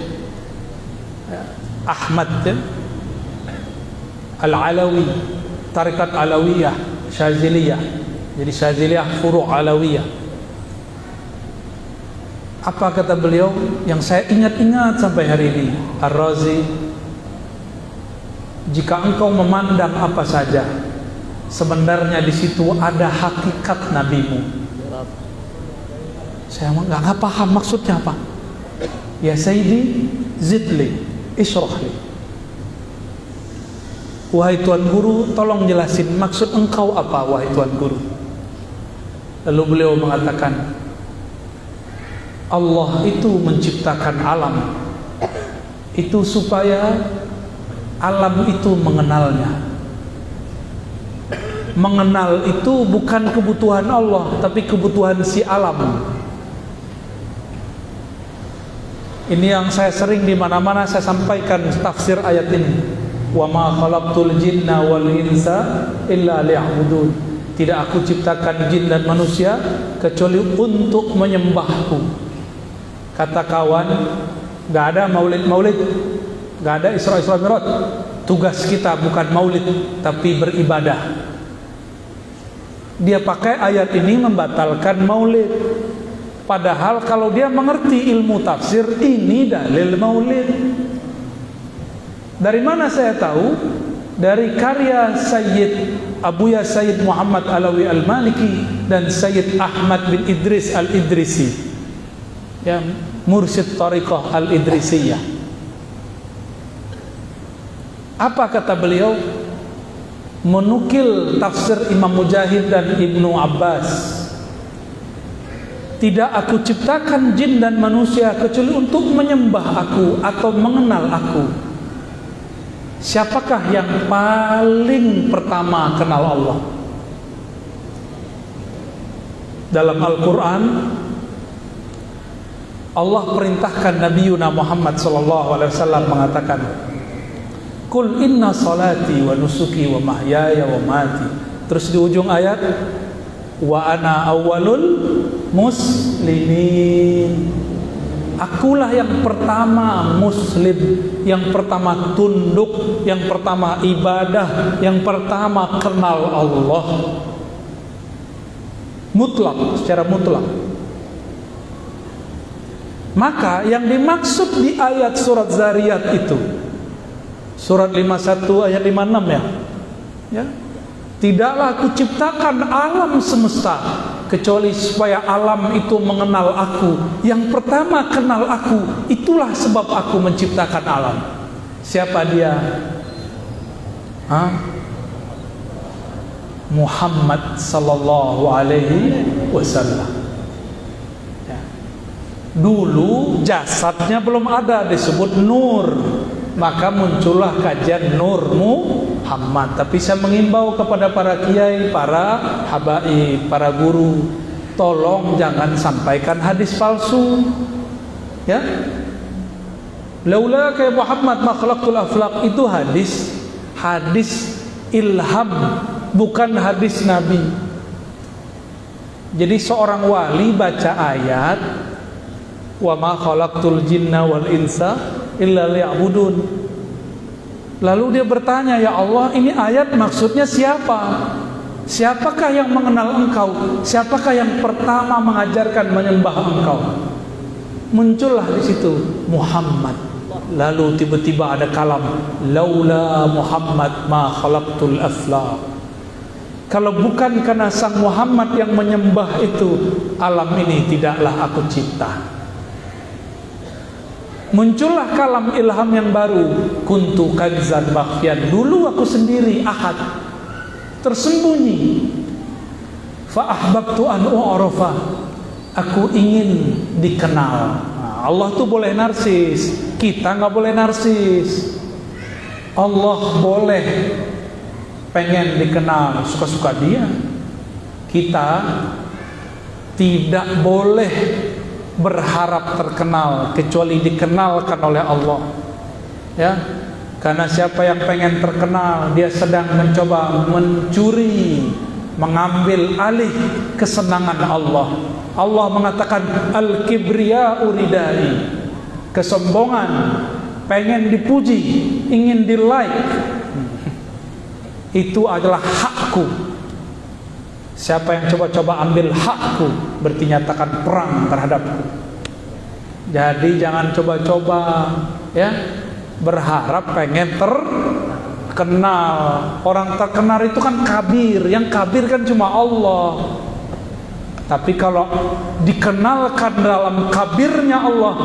B: Ahmad ya? Al-Alawi, Tarikat Alawiyah, Syaziliyah. Jadi Syaziliyah furu' Alawiyah. Apa kata beliau yang saya ingat-ingat sampai hari ini? Ar-Razi Jika engkau memandang apa saja Sebenarnya di situ ada hakikat nabimu. Saya nggak paham maksudnya apa. Ya Sayyidi Zidli Isrohli. Wahai Tuan Guru Tolong jelasin maksud engkau apa Wahai Tuan Guru. Lalu beliau mengatakan Allah itu menciptakan alam. Itu supaya alam itu mengenalnya. Mengenal itu bukan kebutuhan Allah tapi kebutuhan si alam. Ini yang saya sering di mana-mana saya sampaikan tafsir ayat ini. Wa ma khalaqtul jinna wal insa illa liya'budun. Tidak aku ciptakan jin dan manusia kecuali untuk menyembahku kata kawan nggak ada maulid maulid. Nggak ada Isra Isra Mi'raj. Tugas kita bukan maulid tapi beribadah. Dia pakai ayat ini membatalkan maulid. Padahal kalau dia mengerti ilmu tafsir ini dalil maulid. Dari mana saya tahu? Dari karya Sayyid Abuya Sayyid Muhammad Alawi Al-Maliki dan Sayyid Ahmad bin Idris Al-Idrisi ya mursyid tariqah al-idrisiyah. Apa kata beliau? Menukil tafsir Imam Mujahid dan Ibnu Abbas. Tidak aku ciptakan jin dan manusia kecuali untuk menyembah aku atau mengenal aku. Siapakah yang paling pertama kenal Allah? Dalam Al-Quran Allah perintahkan Nabi Yuna Muhammad sallallahu alaihi wasallam mengatakan Kul inna salati wa nusuki wa mahyaya wa mati Terus di ujung ayat Wa ana awalul muslimin. Akulah yang pertama muslim Yang pertama tunduk Yang pertama ibadah Yang pertama kenal Allah. Mutlak, secara mutlak maka yang dimaksud di ayat surat Zariyat itu Surat 51 ayat 56 ya Ya Tidaklah aku ciptakan alam semesta Kecuali supaya alam itu mengenal aku Yang pertama kenal aku Itulah sebab aku menciptakan alam Siapa dia? Hah? Muhammad sallallahu alaihi wasallam Dulu jasadnya belum ada disebut nur. Maka muncullah kajian Nur Muhammad. Tapi saya mengimbau kepada para kiai, para habai, para guru Tolong jangan sampaikan hadis palsu. Ya? Laula kayak Muhammad makhlukul aflaq itu hadis. Hadis ilham Bukan hadis Nabi. Jadi seorang wali baca ayat wa ma khalaqtul jinna wal insa illa liya'budun. Lalu dia bertanya ya Allah ini ayat maksudnya siapa? Siapakah yang mengenal engkau? Siapakah yang pertama mengajarkan menyembah engkau? Muncullah di situ Muhammad. Lalu tiba-tiba ada kalam laula Muhammad ma khalaqtul aflaq. Kalau bukan karena sang Muhammad yang menyembah itu alam ini tidaklah aku cipta muncullah kalam ilham yang baru. Kuntu kanzan bakhyan. Dulu aku sendiri ahad. Tersembunyi. Fa ahbabtu an u'rafa. Aku ingin dikenal. Nah, Allah tuh boleh narsis. Kita nggak boleh narsis. Allah boleh pengen dikenal. Suka-suka dia. Kita tidak boleh berharap terkenal kecuali dikenalkan oleh Allah. Ya karena siapa yang pengen terkenal dia sedang mencoba mencuri mengambil alih kesenangan Allah. Allah mengatakan al-kibriya uridai kesombongan pengen dipuji ingin di like itu adalah hakku. Siapa yang coba-coba ambil hakku berarti nyatakan perang terhadapku. Jadi jangan coba-coba ya. Berharap pengen terkenal. Orang terkenal itu kan kabir. Yang kabir kan cuma Allah. Tapi kalau dikenalkan dalam kabirnya Allah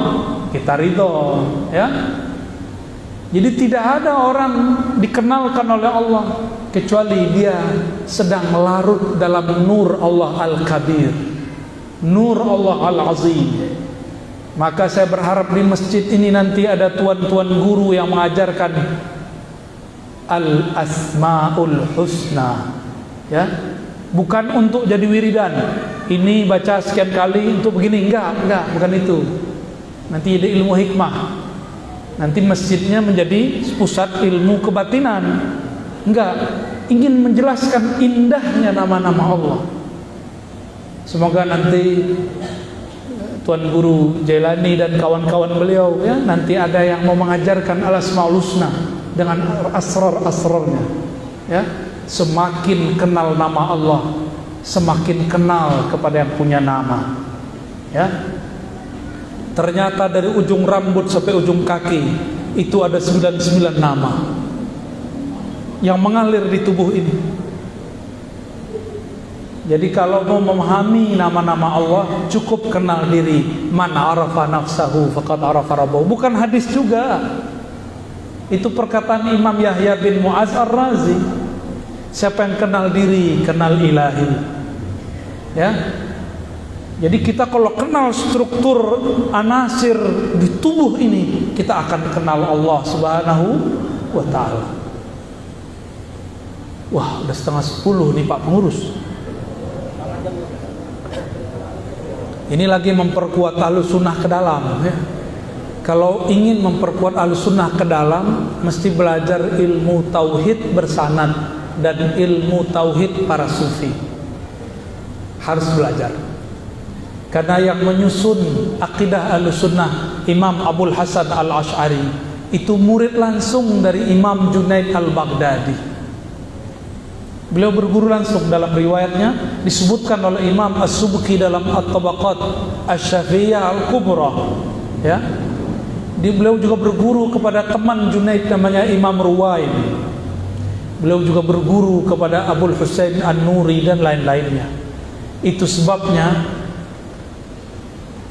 B: kita ridho ya. Jadi tidak ada orang dikenalkan oleh Allah kecuali dia sedang larut dalam nur Allah Al-Kabir. Nur Allah Al-Azim. Maka saya berharap di masjid ini nanti ada tuan-tuan guru yang mengajarkan Al-Asmaul Husna. Ya. Bukan untuk jadi wiridan. Ini baca sekian kali untuk begini enggak, enggak, bukan itu. Nanti ada ilmu hikmah nanti masjidnya menjadi pusat ilmu kebatinan enggak ingin menjelaskan indahnya nama-nama Allah semoga nanti Tuan Guru Jailani dan kawan-kawan beliau ya nanti ada yang mau mengajarkan al asmaul husna dengan asrar-asrarnya ya semakin kenal nama Allah semakin kenal kepada yang punya nama ya Ternyata dari ujung rambut sampai ujung kaki itu ada 99 nama yang mengalir di tubuh ini. Jadi kalau mau memahami nama-nama Allah cukup kenal diri. Man arafa nafsahu faqad arafa rabbahu. Bukan hadis juga. Itu perkataan Imam Yahya bin Muaz Ar-Razi. Siapa yang kenal diri, kenal ilahi. Ya, jadi kita kalau kenal struktur anasir di tubuh ini, kita akan kenal Allah Subhanahu wa taala. Wah, udah setengah sepuluh nih Pak Pengurus. Ini lagi memperkuat alus sunnah ke dalam ya. Kalau ingin memperkuat alus sunnah ke dalam, mesti belajar ilmu tauhid bersanad dan ilmu tauhid para sufi. Harus belajar. Karena yang menyusun akidah al-sunnah Imam Abdul Hasan al-Ash'ari Itu murid langsung dari Imam Junaid al-Baghdadi Beliau berguru langsung dalam riwayatnya Disebutkan oleh Imam As-Subki dalam At-Tabaqat As-Syafiyah Al-Kubra. Ya. Di beliau juga berguru kepada teman Junaid namanya Imam Ruwain Beliau juga berguru kepada Abdul Husain An-Nuri dan lain-lainnya. Itu sebabnya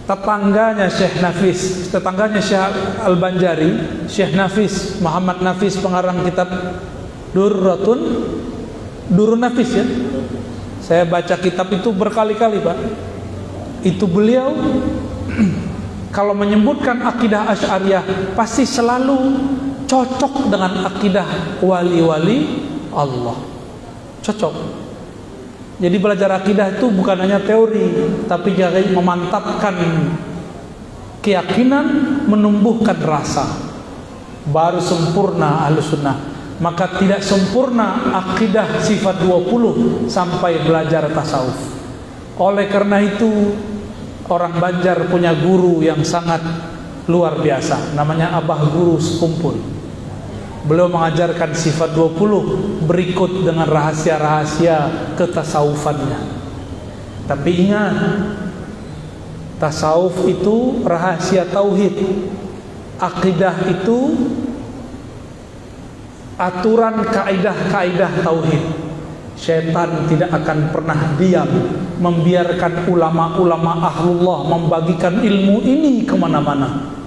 B: tetangganya Syekh Nafis, tetangganya Syekh Al-Banjari, Syekh Nafis, Muhammad Nafis pengarang kitab Durratun Durun Nafis ya. Saya baca kitab itu berkali-kali, Pak. Itu beliau kalau menyebutkan akidah Asy'ariyah pasti selalu cocok dengan akidah wali-wali Allah. Cocok. Jadi belajar akidah itu bukan hanya teori, tapi juga memantapkan keyakinan, menumbuhkan rasa. Baru sempurna ahlu sunnah. Maka tidak sempurna akidah sifat 20 sampai belajar tasawuf. Oleh karena itu, orang Banjar punya guru yang sangat luar biasa. Namanya Abah Guru Sekumpul. Beliau mengajarkan sifat 20 berikut dengan rahasia-rahasia ketasawufannya. Tapi ingat, tasawuf itu rahasia tauhid. Akidah itu aturan kaidah-kaidah tauhid. Syaitan tidak akan pernah diam membiarkan ulama-ulama ahlullah membagikan ilmu ini ke mana-mana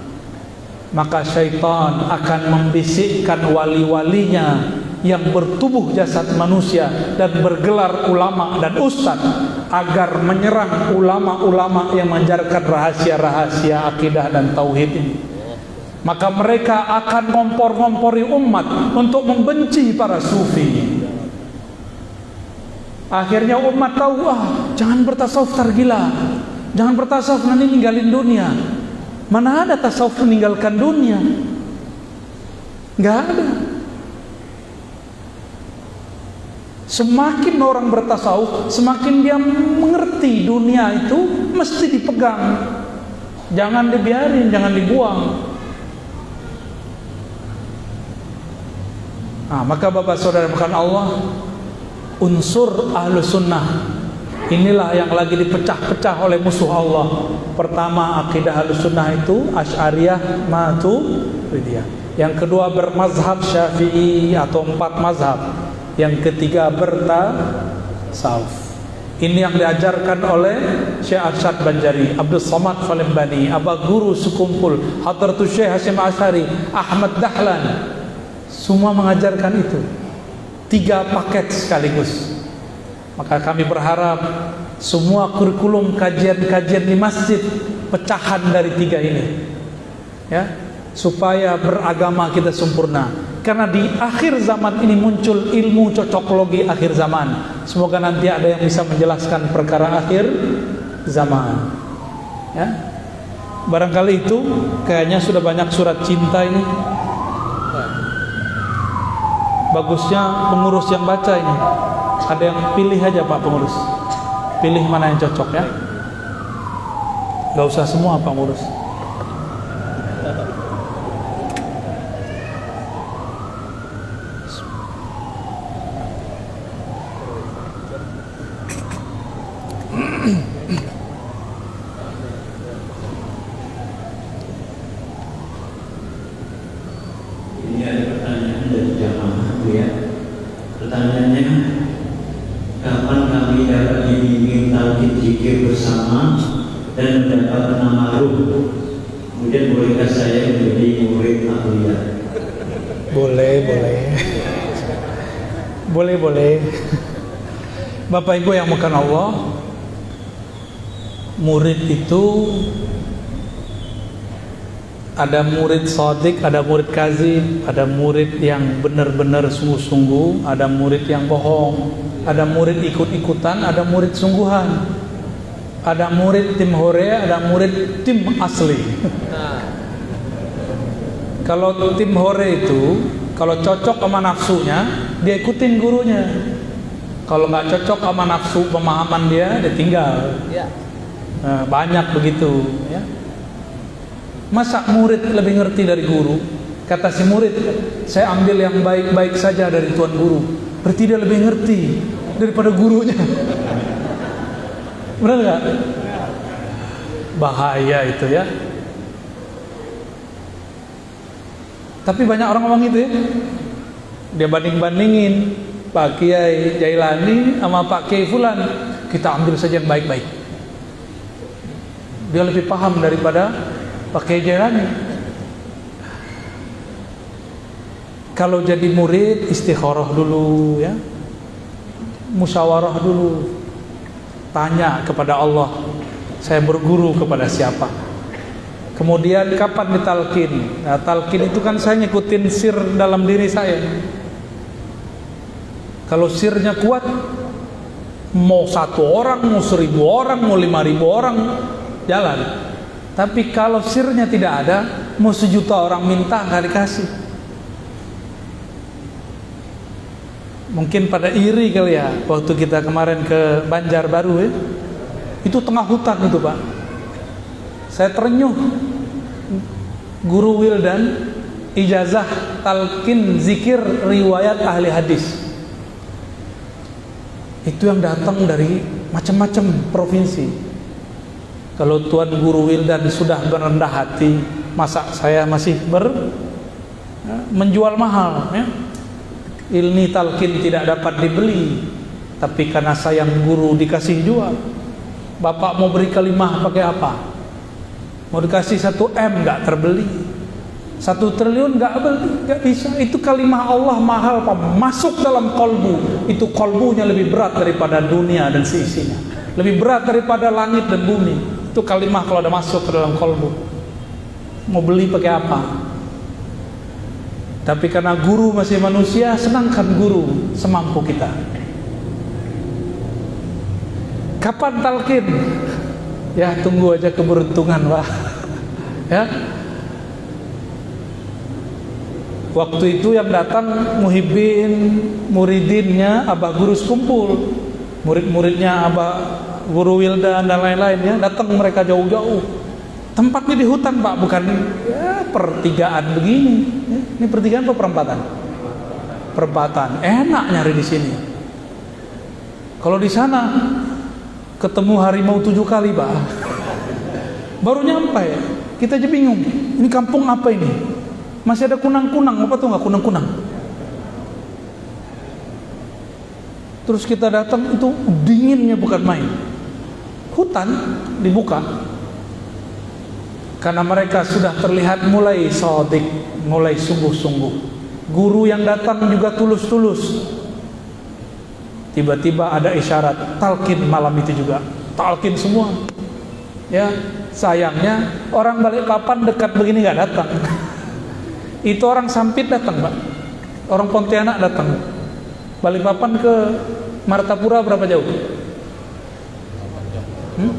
B: maka syaitan akan membisikkan wali-walinya yang bertubuh jasad manusia dan bergelar ulama dan ustaz agar menyerang ulama-ulama yang mengajarkan rahasia-rahasia akidah dan tauhid ini maka mereka akan ngompor-ngompori umat untuk membenci para sufi Akhirnya umat tahu, ah jangan bertasawuf tergila. Jangan bertasawuf nanti ninggalin dunia. Mana ada tasawuf meninggalkan dunia? Enggak ada. Semakin orang bertasawuf, semakin dia mengerti dunia itu mesti dipegang. Jangan dibiarin, jangan dibuang. Nah, maka Bapak Saudara bukan Allah. Unsur ahlu sunnah. Inilah yang lagi dipecah-pecah oleh musuh Allah. Pertama akidah ahlu sunnah itu Ash'ariyah Matu yang kedua bermazhab syafi'i atau empat mazhab. Yang ketiga bertasawuf. Ini yang diajarkan oleh Syekh Arsyad Banjari, Abdul Samad Falembani, Aba Guru Sekumpul, Hadratul Syekh Hashim Asyari, Ahmad Dahlan. Semua mengajarkan itu. Tiga paket sekaligus. Maka kami berharap semua kurikulum kajian-kajian di masjid pecahan dari tiga ini. Ya, supaya beragama kita sempurna. Karena di akhir zaman ini muncul ilmu cocoklogi akhir zaman. Semoga nanti ada yang bisa menjelaskan perkara akhir zaman. Ya. Barangkali itu kayaknya sudah banyak surat cinta ini. Bagusnya pengurus yang baca ini. Ada yang pilih aja Pak pengurus. Pilih mana yang cocok ya. Gak usah semua Pak pengurus. Bapak Ibu yang makan Allah? Murid itu Ada murid sodik, ada murid kazib Ada murid yang benar-benar sungguh-sungguh Ada murid yang bohong Ada murid ikut-ikutan, ada murid sungguhan Ada murid tim hore, ada murid tim asli. Kalau tim hore itu Kalau cocok sama nafsunya Dia ikutin gurunya kalau nggak cocok sama nafsu pemahaman dia, dia tinggal. Ya. Nah, banyak begitu. Ya. Masa murid lebih ngerti dari guru? Kata si murid, saya ambil yang baik-baik saja dari tuan guru. Berarti dia lebih ngerti daripada gurunya. Benar nggak? Bahaya itu ya. Tapi banyak orang ngomong itu ya. Dia banding-bandingin Pak Kiai Jailani sama Pak Kiai Fulan kita ambil saja yang baik-baik. Dia lebih paham daripada Pak Kiai Jailani. Kalau jadi murid istikharah dulu ya. Musyawarah dulu. Tanya kepada Allah saya berguru kepada siapa? Kemudian kapan ditalkin? Nah talkin itu kan saya ngikutin sir dalam diri saya kalau sirnya kuat, mau satu orang, mau seribu orang, mau lima ribu orang, jalan. Tapi kalau sirnya tidak ada, mau sejuta orang minta nggak dikasih. Mungkin pada iri kali ya, waktu kita kemarin ke Banjarbaru ya, itu tengah hutan itu pak. Saya terenyuh, Guru Wildan ijazah talkin zikir riwayat ahli hadis itu yang datang dari macam-macam provinsi. Kalau Tuan Guru Wildan sudah berendah hati, masa saya masih ber ya, menjual mahal ya? Ilni talkin tidak dapat dibeli, tapi karena sayang guru dikasih jual. Bapak mau beri kalimah pakai apa? Mau dikasih satu M nggak terbeli. Satu triliun nggak nggak bisa. Itu kalimah Allah mahal pak. Masuk dalam kolbu. Itu kolbunya lebih berat daripada dunia dan seisinya. Lebih berat daripada langit dan bumi. Itu kalimah kalau ada masuk ke dalam kolbu. Mau beli pakai apa? Tapi karena guru masih manusia, senangkan guru semampu kita. Kapan talkin? Ya tunggu aja keberuntungan pak. ya. Waktu itu yang datang muhibin, muridinnya, abah guru kumpul, murid-muridnya abah guru Wildan dan lain-lainnya datang mereka jauh-jauh. Tempatnya di hutan pak, bukan ya, pertigaan begini. Ya, ini pertigaan apa perempatan? Perempatan. Enak nyari di sini. Kalau di sana ketemu harimau tujuh kali pak, baru nyampe. Kita aja bingung. Ini kampung apa ini? Masih ada kunang-kunang, apa tuh nggak kunang-kunang? Terus kita datang itu dinginnya bukan main. Hutan dibuka. Karena mereka sudah terlihat mulai sodik, mulai sungguh-sungguh. Guru yang datang juga tulus-tulus. Tiba-tiba ada isyarat talkin malam itu juga. Talkin semua. Ya, sayangnya orang balik papan dekat begini nggak datang. Itu orang Sampit datang, Pak. Orang Pontianak datang. Balikpapan ke Martapura berapa jauh? Hmm?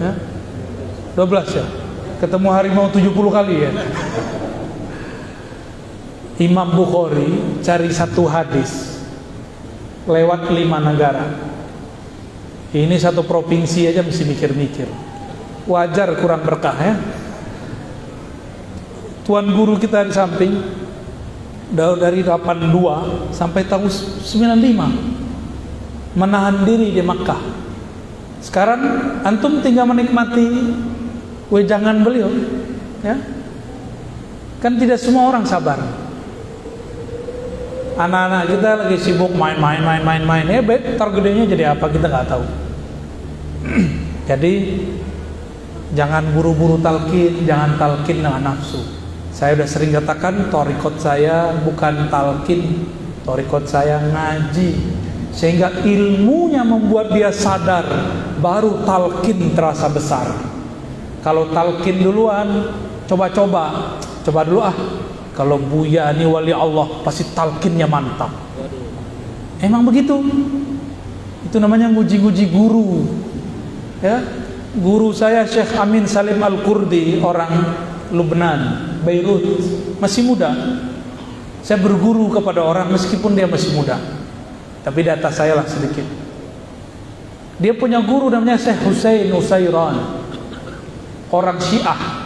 B: Ya? 12 ya. Ketemu harimau 70 kali ya. Imam Bukhari cari satu hadis lewat lima negara. Ini satu provinsi aja mesti mikir-mikir. Wajar kurang berkah ya tuan guru kita di samping dari 82 sampai tahun 95 menahan diri di Makkah. Sekarang antum tinggal menikmati wejangan beliau ya. Kan tidak semua orang sabar. Anak-anak kita lagi sibuk main-main main-main main ya tar gedenya jadi apa kita nggak tahu. Jadi jangan buru-buru talkin jangan talkin dengan nafsu saya sudah sering katakan torikot saya bukan talkin, torikot saya ngaji. Sehingga ilmunya membuat dia sadar, baru talkin terasa besar. Kalau talkin duluan, coba-coba, coba dulu ah. Kalau Buya ini wali Allah, pasti talkinnya mantap. Emang begitu? Itu namanya nguji-nguji guru. Ya, guru saya Syekh Amin Salim Al-Kurdi, orang Lubnan, Beirut, masih muda. Saya berguru kepada orang meskipun dia masih muda. Tapi di atas saya lah sedikit. Dia punya guru namanya Syekh Husain Usairan. Orang Syiah.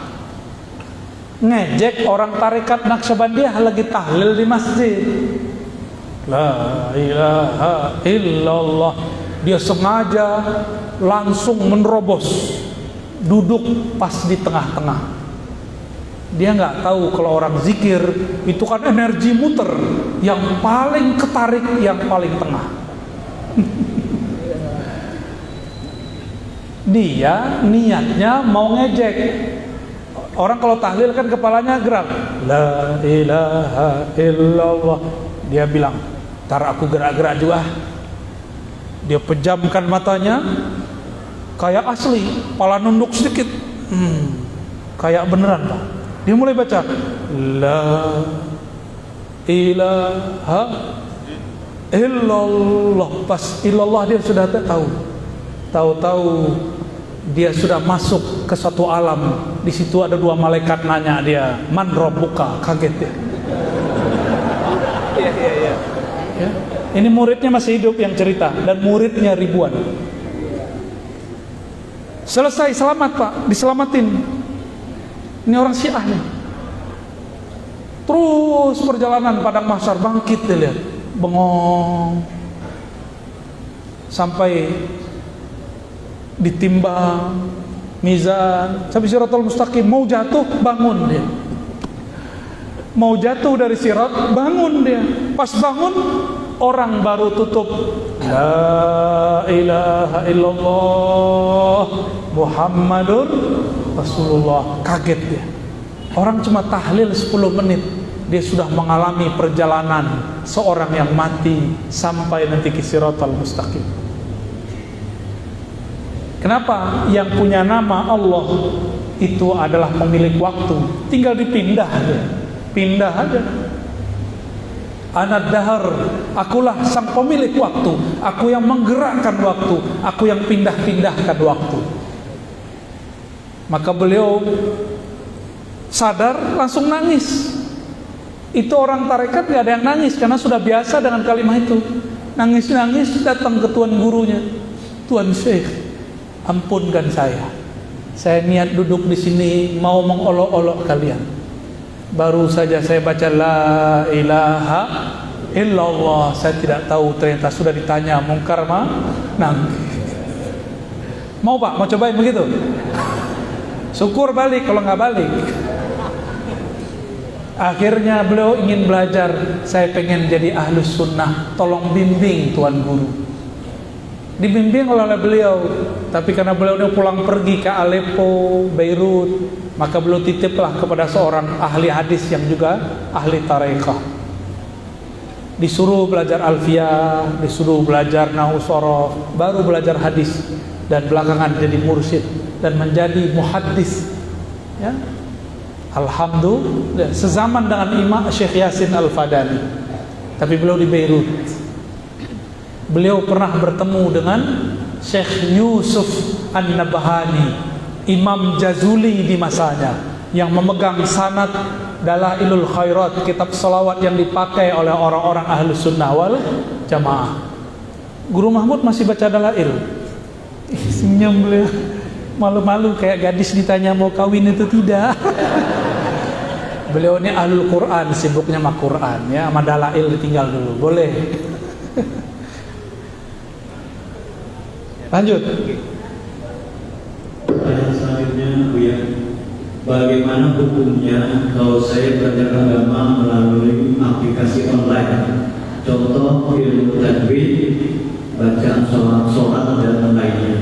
B: Ngejek orang tarekat Naqsyabandiyah lagi tahlil di masjid. La ilaha illallah. Dia sengaja langsung menerobos duduk pas di tengah-tengah dia nggak tahu kalau orang zikir itu kan energi muter yang paling ketarik yang paling tengah. Dia niatnya mau ngejek. Orang kalau tahlil kan kepalanya gerak. La ilaha illallah. Dia bilang tar aku gerak-gerak juga. Dia pejamkan matanya kayak asli pala nunduk sedikit. Hmm, kayak beneran pak dia mulai baca La ilaha illallah Pas illallah dia sudah tahu Tahu-tahu dia sudah masuk ke satu alam di situ ada dua malaikat nanya dia man robuka kaget ya. ya, ya, ya. ya. Ini muridnya masih hidup yang cerita dan muridnya ribuan. Selesai selamat pak, diselamatin ini orang Syiah nih. Terus perjalanan padang mahsyar bangkit dia lihat. Bengong. Sampai ditimbang mizan sampai siratul mustaqim mau jatuh bangun dia mau jatuh dari sirat bangun dia pas bangun orang baru tutup la ilaha illallah muhammadur Rasulullah kaget dia. Orang cuma tahlil 10 menit dia sudah mengalami perjalanan seorang yang mati sampai nanti ke siratal mustaqim. Kenapa yang punya nama Allah itu adalah pemilik waktu? Tinggal dipindah aja pindah aja. Ana dahar, akulah sang pemilik waktu, aku yang menggerakkan waktu, aku yang pindah-pindahkan waktu. Maka beliau sadar langsung nangis. Itu orang tarekat gak ada yang nangis karena sudah biasa dengan kalimat itu. Nangis-nangis datang ke tuan gurunya. Tuan Syekh, ampunkan saya. Saya niat duduk di sini mau mengolok-olok kalian baru saja saya baca la ilaha illallah saya tidak tahu ternyata sudah ditanya mungkar ma nang mau pak mau cobain begitu syukur balik kalau nggak balik. Akhirnya beliau ingin belajar saya pengen jadi ahlus sunnah. Tolong bimbing tuan guru. Dibimbing oleh beliau tapi karena beliau ini pulang pergi ke Aleppo Beirut maka beliau titiplah kepada seorang ahli hadis yang juga ahli tarekah. Disuruh belajar alfiyah, disuruh belajar nahu sorof, baru belajar hadis dan belakangan jadi mursyid dan menjadi muhaddis. Ya. Alhamdulillah sezaman dengan Imam Syekh Yasin Al-Fadani. Tapi beliau di Beirut. Beliau pernah bertemu dengan Syekh Yusuf An-Nabhani Imam Jazuli di masanya yang memegang sanad Dalailul Khairat kitab salawat yang dipakai oleh orang-orang ahli sunnah wal jamaah Guru Mahmud masih baca Dalail senyum beliau malu-malu kayak gadis ditanya mau kawin itu tidak. Beliau ini ahlul Quran sibuknya sama Quran ya sama Dalail tinggal dulu boleh. Lanjut.
D: Pertanyaan selanjutnya Buya Bagaimana hukumnya kalau saya belajar agama melalui aplikasi online? Contoh ilmu tajwid, bacaan sholat-sholat dan lainnya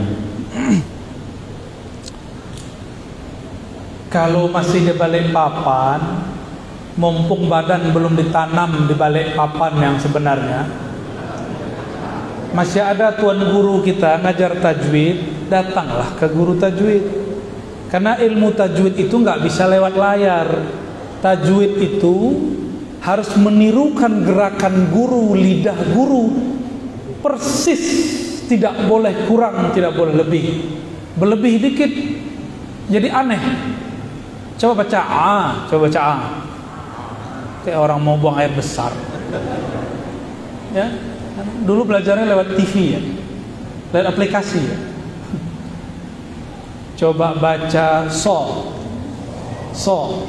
B: Kalau masih di balik papan Mumpung badan belum ditanam di balik papan yang sebenarnya Masih ada tuan guru kita ngajar tajwid datanglah ke guru tajwid. Karena ilmu tajwid itu nggak bisa lewat layar. Tajwid itu harus menirukan gerakan guru, lidah guru persis, tidak boleh kurang, tidak boleh lebih. Berlebih dikit jadi aneh. Coba baca A, coba baca A. Kayak orang mau buang air besar. Ya, dulu belajarnya lewat TV ya, lewat aplikasi ya. Coba baca so. So.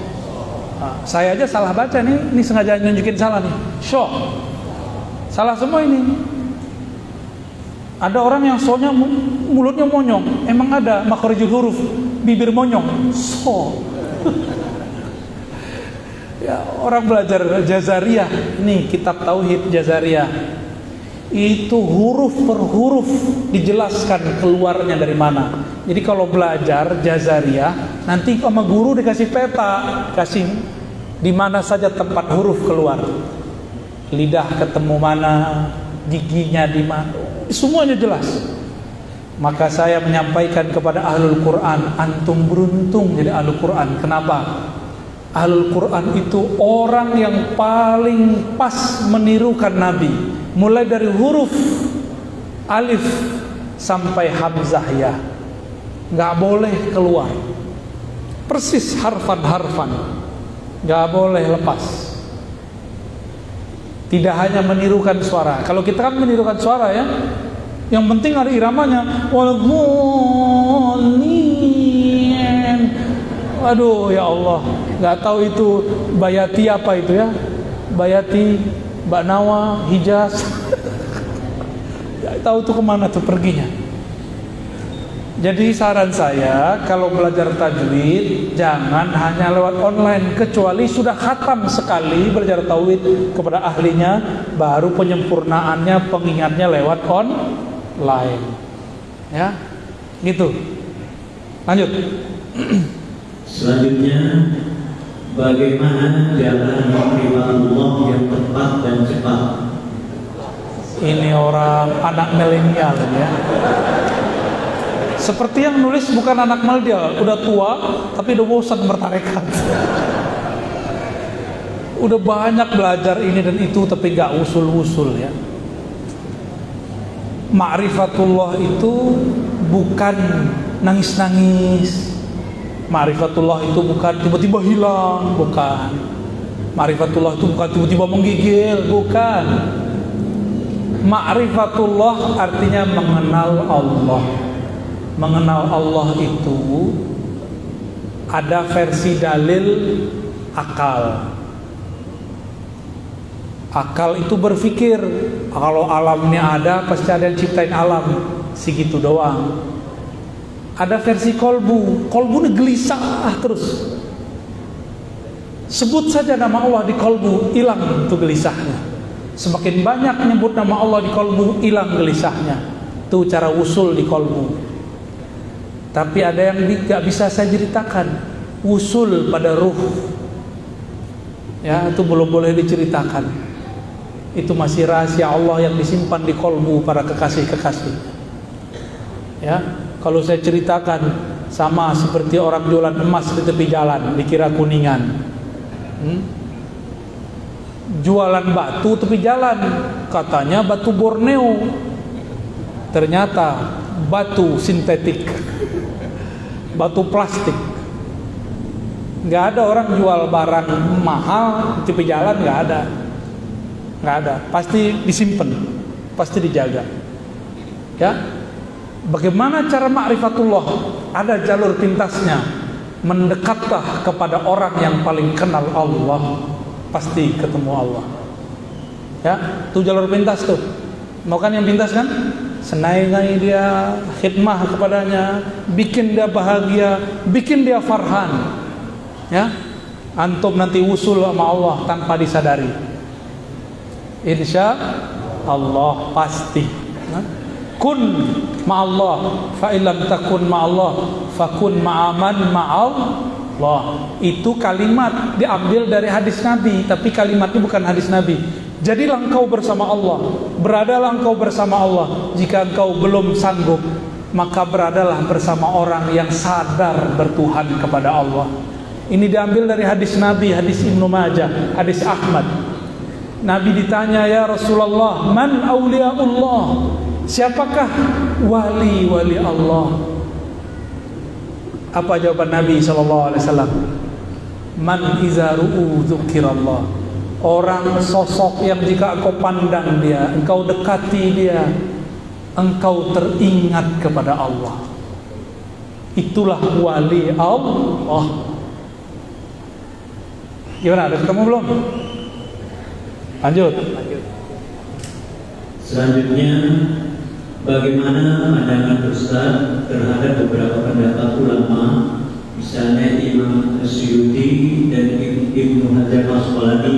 B: Nah, saya aja salah baca nih, ini sengaja nunjukin salah nih. So. Salah semua ini. Ada orang yang sonya mulutnya monyong. Emang ada makharijul huruf bibir monyong. So. ya, orang belajar Jazariyah. Nih kitab tauhid Jazariyah itu huruf per huruf dijelaskan keluarnya dari mana. Jadi kalau belajar jazariyah, nanti sama guru dikasih peta, kasih di mana saja tempat huruf keluar. Lidah ketemu mana, giginya di mana, semuanya jelas. Maka saya menyampaikan kepada ahlul Quran, antum beruntung jadi ahlul Quran. Kenapa? Ahlul Quran itu orang yang paling pas menirukan Nabi. Mulai dari huruf alif sampai hamzah ya. Nggak boleh keluar. Persis harfan-harfan. Nggak boleh lepas. Tidak hanya menirukan suara. Kalau kita kan menirukan suara ya yang penting ada iramanya. Waduh ya Allah. Nggak tahu itu bayati apa itu ya. Bayati Mbak Nawa, Hijaz. Gak tahu tuh ke mana tuh perginya. Jadi saran saya kalau belajar tajwid jangan hanya lewat online. Kecuali sudah khatam sekali belajar tajwid kepada ahlinya baru penyempurnaannya pengingatnya lewat online. Ya. Gitu. Lanjut.
D: Selanjutnya Bagaimana jalan Allah yang tepat dan cepat?
B: Ini orang anak milenial ya. Seperti yang nulis bukan anak milenial, udah tua tapi udah bosan bertarekat. udah banyak belajar ini dan itu tapi gak usul-usul ya Ma'rifatullah itu bukan nangis-nangis. Ma'rifatullah itu bukan tiba-tiba hilang Bukan. Ma'rifatullah itu bukan tiba-tiba menggigil Bukan. Ma'rifatullah artinya mengenal Allah. Mengenal Allah itu Ada versi dalil akal Akal itu berpikir kalau alamnya ada pasti ada yang ciptain alam segitu doang. Ada versi kolbu, kolbu ini gelisah terus. Sebut saja nama Allah di kolbu, hilang itu gelisahnya. Semakin banyak menyebut nama Allah di kolbu, hilang gelisahnya. Itu cara usul di kolbu. Tapi ada yang tidak bisa saya ceritakan, usul pada ruh. Ya, itu belum boleh diceritakan itu masih rahasia Allah yang disimpan di kolbu para kekasih-kekasih. Ya, kalau saya ceritakan sama seperti orang jualan emas di tepi jalan, dikira kuningan. Hmm? Jualan batu tepi jalan, katanya batu Borneo. Ternyata batu sintetik, batu plastik. Gak ada orang jual barang mahal di tepi jalan, gak ada nggak ada. Pasti disimpan. Pasti dijaga. Ya? Bagaimana cara ma'rifatullah? Ada jalur pintasnya. Mendekatlah kepada orang yang paling kenal Allah. Pasti ketemu Allah. Ya? Itu jalur pintas tuh. Mau kan yang pintas kan? Senai-nai dia khidmah kepadanya bikin dia bahagia bikin dia farhan. Ya? Antum nanti usul sama Allah tanpa disadari insya Allah pasti. Kun ma'allah fa illam takun ma'allah fakun ma'aman ma'allah. Itu kalimat diambil dari hadis Nabi tapi kalimatnya bukan hadis Nabi. Jadilah engkau bersama Allah beradalah engkau bersama Allah. Jika engkau belum sanggup maka beradalah bersama orang yang sadar bertuhan kepada Allah. Ini diambil dari hadis Nabi hadis Ibnu Majah hadis Ahmad Nabi ditanya ya Rasulullah, "Man auliaullah?" Siapakah wali-wali Allah? Apa jawaban Nabi wasallam? Man izaru'u dzukirallah. Orang sosok yang jika engkau pandang dia, engkau dekati dia, engkau teringat kepada Allah. Itulah wali Allah. Gimana? Ada ketemu belum? Lanjut.
D: Selanjutnya, bagaimana pandangan Ustaz terhadap beberapa pendapat ulama, misalnya Imam Asyuti dan Ibnu Hajar Asqalani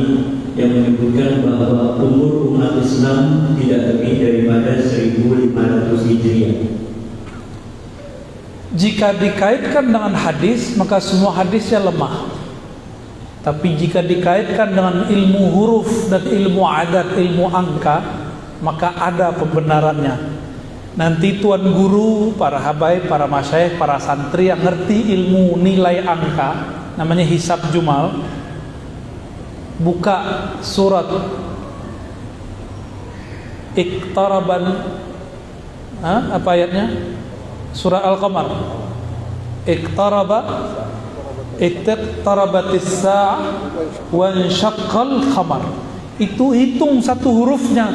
D: yang menyebutkan bahwa umur umat Islam tidak lebih daripada 1500 Hijriah.
B: Jika dikaitkan dengan hadis, maka semua hadisnya lemah. Tapi jika dikaitkan dengan ilmu huruf dan ilmu adat, ilmu angka, maka ada pembenarannya. Nanti tuan guru, para habaib, para masyaikh, para santri yang ngerti ilmu nilai angka, namanya hisab jumal, buka surat Iktaraban apa ayatnya? Surah Al-Qamar. Iktaraba iqtarabatis khamar. Itu hitung satu hurufnya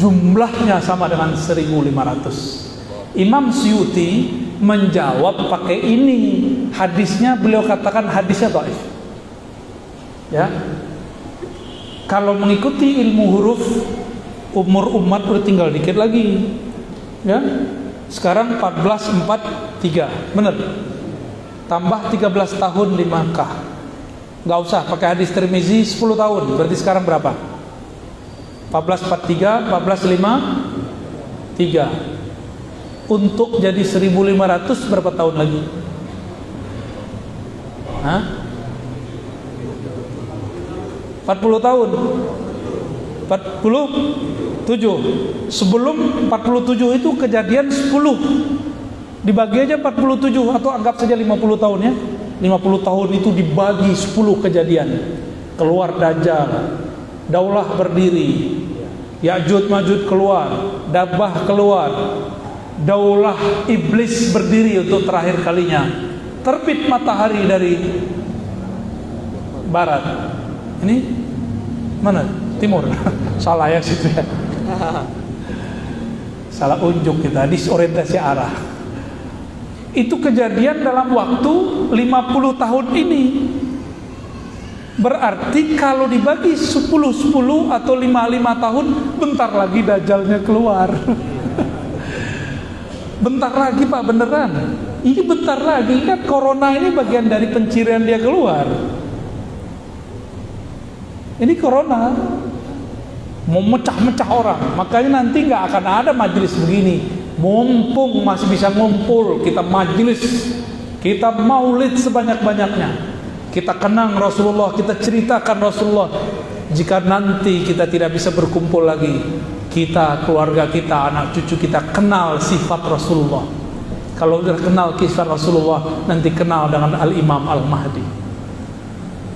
B: jumlahnya sama dengan 1500. Imam Syuti menjawab pakai ini hadisnya beliau katakan hadisnya dhaif. Ya. Kalau mengikuti ilmu huruf umur umat udah tinggal dikit lagi. Ya. Sekarang 1443. Benar tambah 13 tahun di Makkah. Nggak usah pakai hadis Tirmizi 10 tahun. Berarti sekarang berapa? 1443 1453 untuk jadi 1500 berapa tahun lagi? Hah? 40 tahun. 47 sebelum 47 itu kejadian 10 Dibagi aja 47 atau anggap saja 50 tahun ya. 50 tahun itu dibagi 10 kejadian. keluar dajjal daulah berdiri Ya'jud Majud keluar Dabah keluar Daulah iblis berdiri untuk terakhir kalinya Terbit matahari dari Barat Ini Mana? Timur Salah ya situ ya Salah unjuk kita Disorientasi arah Itu kejadian dalam waktu 50 tahun ini Berarti kalau dibagi 10 10 atau 5 5 tahun bentar lagi dajalnya keluar. bentar lagi Pak beneran. Ini bentar lagi kan corona ini bagian dari pencirian dia keluar. Ini corona mau mecah-mecah orang. Makanya nanti nggak akan ada majelis begini. Mumpung masih bisa ngumpul kita majelis, kita maulid sebanyak-banyaknya kita kenang Rasulullah, kita ceritakan Rasulullah. Jika nanti kita tidak bisa berkumpul lagi, kita, keluarga kita, anak cucu kita kenal sifat Rasulullah. Kalau sudah kenal kisah Rasulullah, nanti kenal dengan Al-Imam Al-Mahdi.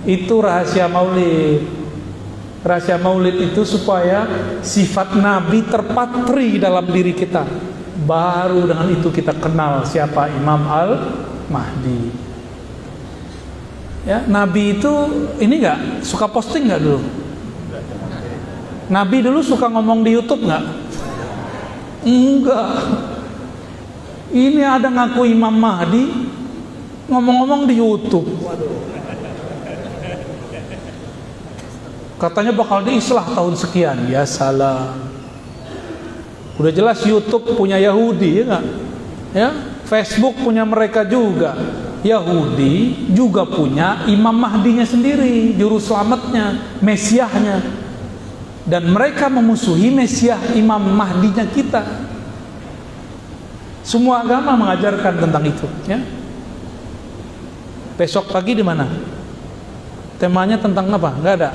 B: Itu rahasia maulid. Rahasia maulid itu supaya sifat Nabi terpatri dalam diri kita. Baru dengan itu kita kenal siapa Imam Al-Mahdi. Ya, Nabi itu ini nggak suka posting nggak dulu? Nabi dulu suka ngomong di YouTube nggak? Enggak. Ini ada ngaku Imam Mahdi ngomong-ngomong di YouTube. Katanya bakal diislah tahun sekian. Ya salah. Udah jelas YouTube punya Yahudi ya nggak? Ya, Facebook punya mereka juga. Yahudi juga punya Imam Mahdinya sendiri, juru selamatnya, Mesiahnya. Dan mereka memusuhi Mesiah Imam Mahdinya kita. Semua agama mengajarkan tentang itu, ya. Besok pagi di mana? Temanya tentang apa? Enggak ada.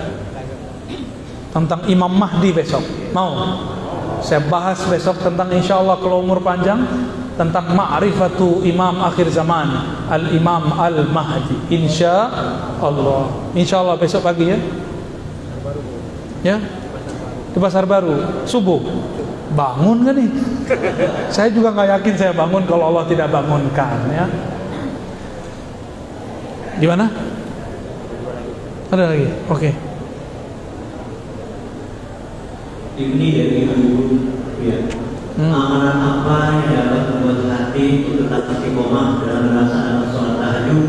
B: Tentang Imam Mahdi besok. Mau? Saya bahas besok tentang insya Allah kalau umur panjang tentang ma'rifatu imam akhir zaman al-imam al-mahdi. Insya Allah insya Allah besok pagi ya. Ya? Di pasar baru subuh. Bangun kan nih saya juga nggak yakin saya bangun kalau Allah tidak bangunkan ya. Di mana? Ada lagi? Oke. okay.
D: Ini dari Ibu ya hmm. amalan apa yang dapat membuat hati itu tetap istiqomah dalam melaksanakan sholat tahajud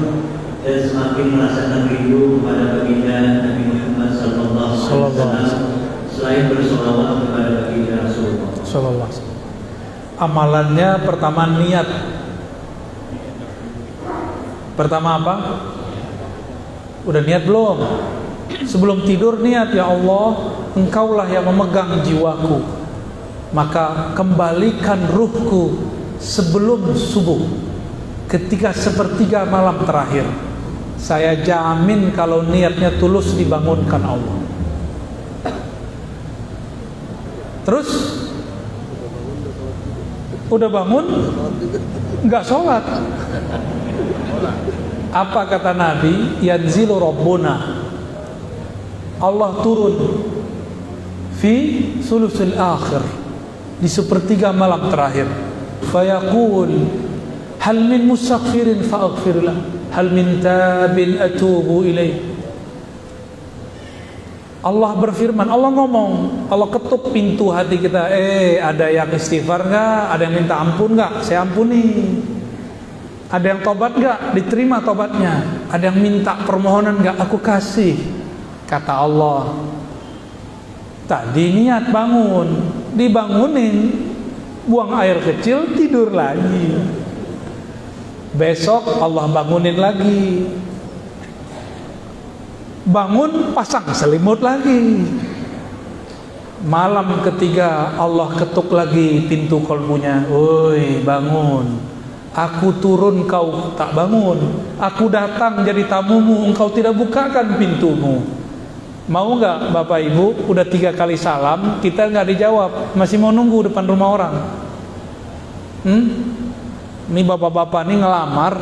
D: dan semakin merasakan rindu kepada baginda Nabi Muhammad Sallallahu Alaihi Wasallam selain bersolawat kepada baginda Rasulullah.
B: Sallallahu Amalannya pertama niat. Pertama apa? Udah niat belum? Sebelum tidur niat ya Allah, Engkaulah yang memegang jiwaku. Maka kembalikan ruhku sebelum subuh. Ketika sepertiga malam terakhir saya jamin kalau niatnya tulus dibangunkan Allah. Terus udah bangun? Nggak sholat. Apa kata Nabi? Yanzilu rabbuna Allah turun fi sulusul akhir di sepertiga malam terakhir fayaqul hal min mustaghfirin faaghfir lah hal min tabin atubu ilaih Allah berfirman, Allah ngomong, Allah ketuk pintu hati kita. Eh, ada yang istighfar nggak? Ada yang minta ampun nggak? Saya ampuni. Ada yang tobat nggak? Diterima tobatnya. Ada yang minta permohonan nggak? Aku kasih. Kata Allah. Tadi niat bangun, dibangunin. Buang air kecil tidur lagi. Besok Allah bangunin lagi. Bangun pasang selimut lagi. Malam ketiga Allah ketuk lagi pintu kolbunya. Woi bangun. Aku turun kau tak bangun. Aku datang jadi tamumu engkau tidak bukakan pintumu Mau nggak Bapak Ibu udah tiga kali salam kita nggak dijawab masih mau nunggu depan rumah orang? Hmm? Ini bapak-bapak ini ngelamar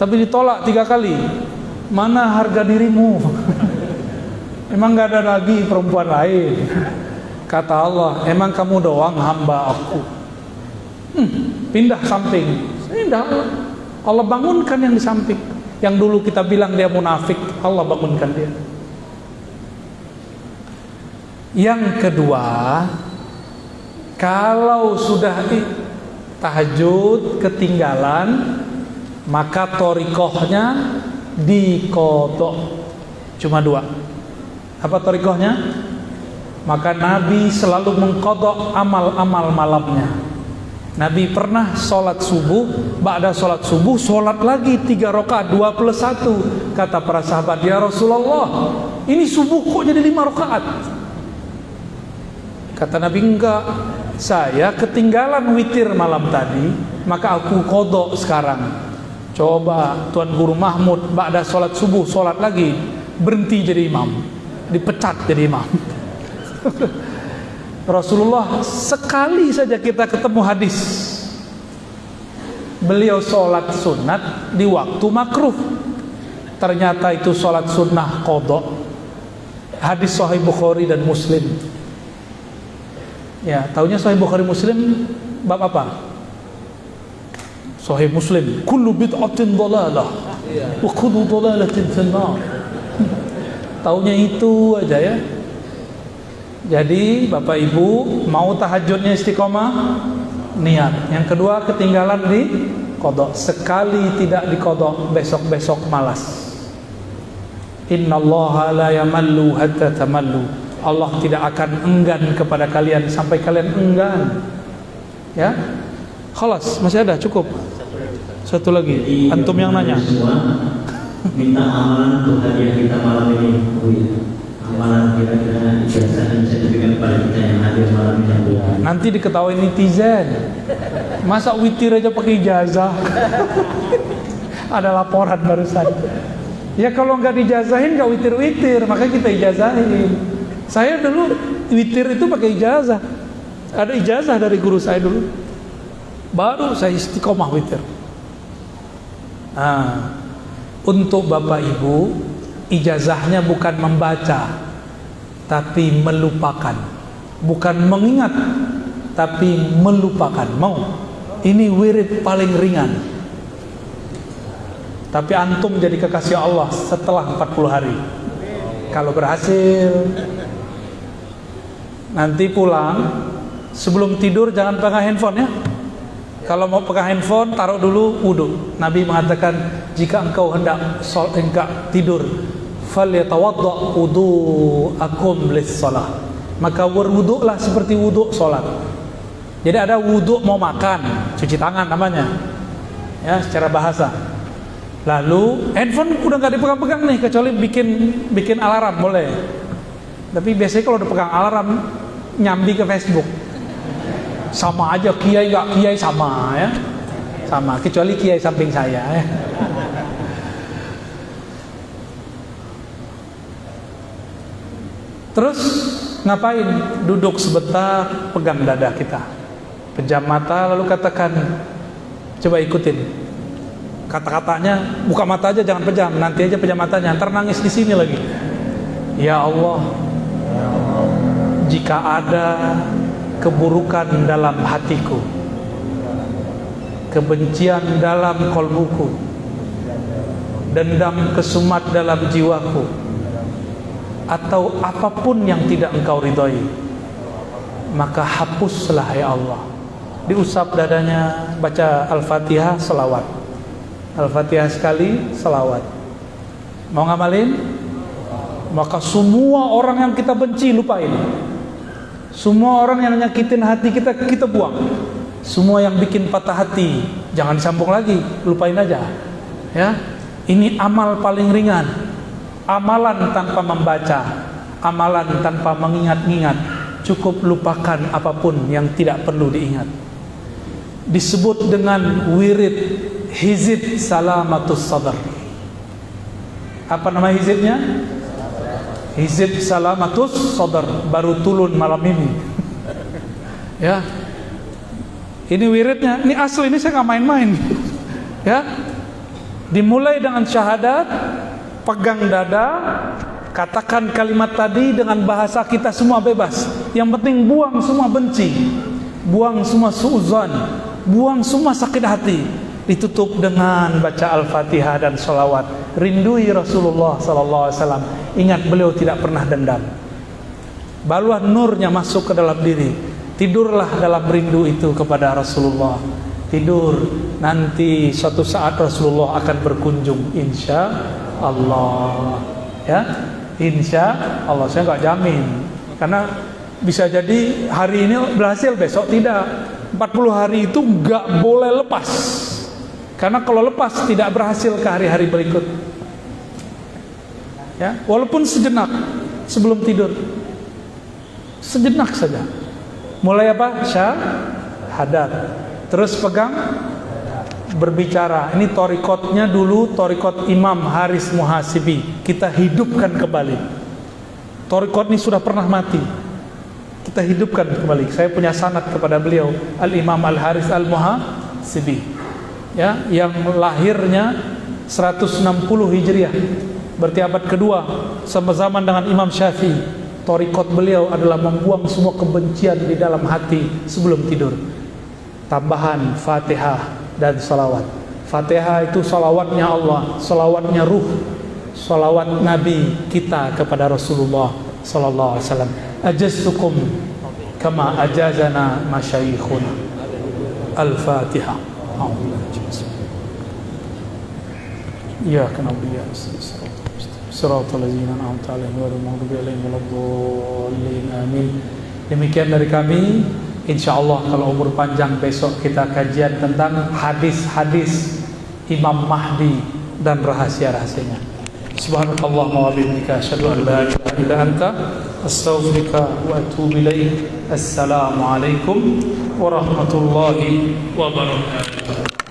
B: tapi ditolak tiga kali. Mana harga dirimu? Emang nggak ada lagi perempuan lain. Kata Allah, emang kamu doang hamba aku. Hmm, pindah samping. Pindah Allah. Bangunkan yang di samping. Yang dulu kita bilang dia munafik, Allah bangunkan dia. Yang kedua, kalau sudah tahajud ketinggalan, maka torikohnya dikodok. Cuma dua. Apa torikohnya? Maka Nabi selalu mengkodok amal-amal malamnya. Nabi pernah sholat subuh, ba'da sholat subuh, sholat lagi tiga rakaat dua plus satu. Kata para sahabat, ya Rasulullah, ini subuh kok jadi lima rakaat? Kata Nabi enggak, saya ketinggalan witir malam tadi, maka aku kodok sekarang. Coba Tuan Guru Mahmud, ba'da sholat subuh, sholat lagi, berhenti jadi imam, dipecat jadi imam. Rasulullah sekali saja kita ketemu hadis. Beliau sholat sunat di waktu makruh. Ternyata itu sholat sunnah kodok. Hadis Sahih Bukhari dan Muslim ya tahunya Sahih Bukhari Muslim bab apa Sahih Muslim kullu bid'atin dalalah wa kullu dalalatin finnar tahunya itu aja ya jadi Bapak Ibu mau tahajudnya istiqomah niat. Yang kedua ketinggalan di kodok. Sekali tidak di kodok besok-besok malas. Inna Allah la yamallu hatta tamallu. Allah tidak akan enggan kepada kalian sampai kalian enggan. Ya. Khalas, masih ada cukup. Satu lagi. Antum yang nanya.
D: Minta amalan untuk hadiah kita malam ini. amalan kira-kira ijazah sertifikat kepada kita yang hadir malam ini
B: nanti diketahui netizen masa witir aja pakai ijazah ada laporan barusan ya kalau nggak dijazahin nggak witir-witir maka kita ijazahin saya dulu witir itu pakai ijazah. Ada ijazah dari guru saya dulu. Baru saya istiqomah witir. Nah, untuk bapak ibu ijazahnya bukan membaca tapi melupakan. Bukan mengingat tapi melupakan. Mau? Ini wirid paling ringan. Tapi antum jadi kekasih Allah setelah 40 hari. Kalau berhasil nanti pulang sebelum tidur jangan pegang handphone ya kalau mau pegang handphone taruh dulu wudhu Nabi mengatakan jika engkau hendak sol, enggak tidur falyatawadda wudu'akum lis-shalah. Maka berwuduklah seperti wuduk salat. Jadi ada wuduk mau makan, cuci tangan namanya. Ya, secara bahasa. Lalu handphone udah nggak dipegang-pegang nih kecuali bikin bikin alarm boleh. Tapi biasanya kalau udah pegang alarm nyambi ke Facebook. Sama aja kiai nggak kiai sama ya. Sama kecuali kiai samping saya ya. Terus ngapain? Duduk sebentar, pegang dada kita. Pejam mata lalu katakan, coba ikutin. Kata-katanya, buka mata aja jangan pejam, nanti aja pejam matanya, ntar nangis di sini lagi. Ya Allah, jika ada keburukan dalam hatiku, kebencian dalam kolbuku, dendam kesumat dalam jiwaku, atau apa pun yang tidak engkau ridhoi maka hapuslah ya Allah. Diusap dadanya baca Al-Fatihah selawat. Al-Fatihah sekali selawat. Mau ngamalin? Maka semua orang yang kita benci lupain semua orang yang nyakitin hati kita kita buang semua yang bikin patah hati jangan disambung lagi lupain aja ya ini amal paling ringan amalan tanpa membaca, amalan tanpa mengingat-ingat, cukup lupakan apa pun yang tidak perlu diingat. Disebut dengan wirid hizib salamatus sadar. Apa nama hizibnya? Hizib salamatus sadar baru turun malam ini. ya. Ini wiridnya, ini asli ini saya nggak main-main. ya. Dimulai dengan syahadat pegang dada Katakan kalimat tadi dengan bahasa kita semua bebas. Yang penting buang semua benci, buang semua suuzon, buang semua sakit hati. Ditutup dengan baca Al-Fatihah dan salawat. Rindui Rasulullah sallallahu alaihi wasallam. Ingat beliau tidak pernah dendam. Barulah nurnya masuk ke dalam diri. Tidurlah dalam rindu itu kepada Rasulullah. Tidur nanti suatu saat Rasulullah akan berkunjung insya Allah. Ya, Insya Allah saya nggak jamin karena bisa jadi hari ini berhasil besok tidak 40 hari itu nggak boleh lepas karena kalau lepas tidak berhasil ke hari-hari berikut ya walaupun sejenak sebelum tidur sejenak saja mulai apa syahadat terus pegang berbicara. Ini torikotnya dulu torikot Imam Haris Muhasibi. Kita hidupkan kembali. Torikot ini sudah pernah mati. Kita hidupkan kembali. Saya punya sanat kepada beliau Al Imam Al Haris Al Muhasibi. Ya, yang lahirnya 160 Hijriah. Berarti abad kedua sama zaman dengan Imam Syafi'i. Torikot beliau adalah membuang semua kebencian di dalam hati sebelum tidur. Tambahan Fatihah dan salawat. Fatihah itu salawatnya Allah, salawatnya ruh, salawat Nabi kita kepada Rasulullah sallallahu alaihi wasallam. Ajaztukum kama ajazana masyayikhuna. Al-Fatihah. Ya kana biya صراط الذين أنعمت عليهم غير المغضوب عليهم ولا الضالين آمين demikian dari kami Insya Allah kalau umur panjang besok kita kajian tentang hadis-hadis Imam Mahdi dan rahasia-rahasianya. Subhanakallah wa bihamdika asyhadu an la ilaha illa anta astaghfiruka wa atubu ilaik. Assalamualaikum warahmatullahi wabarakatuh.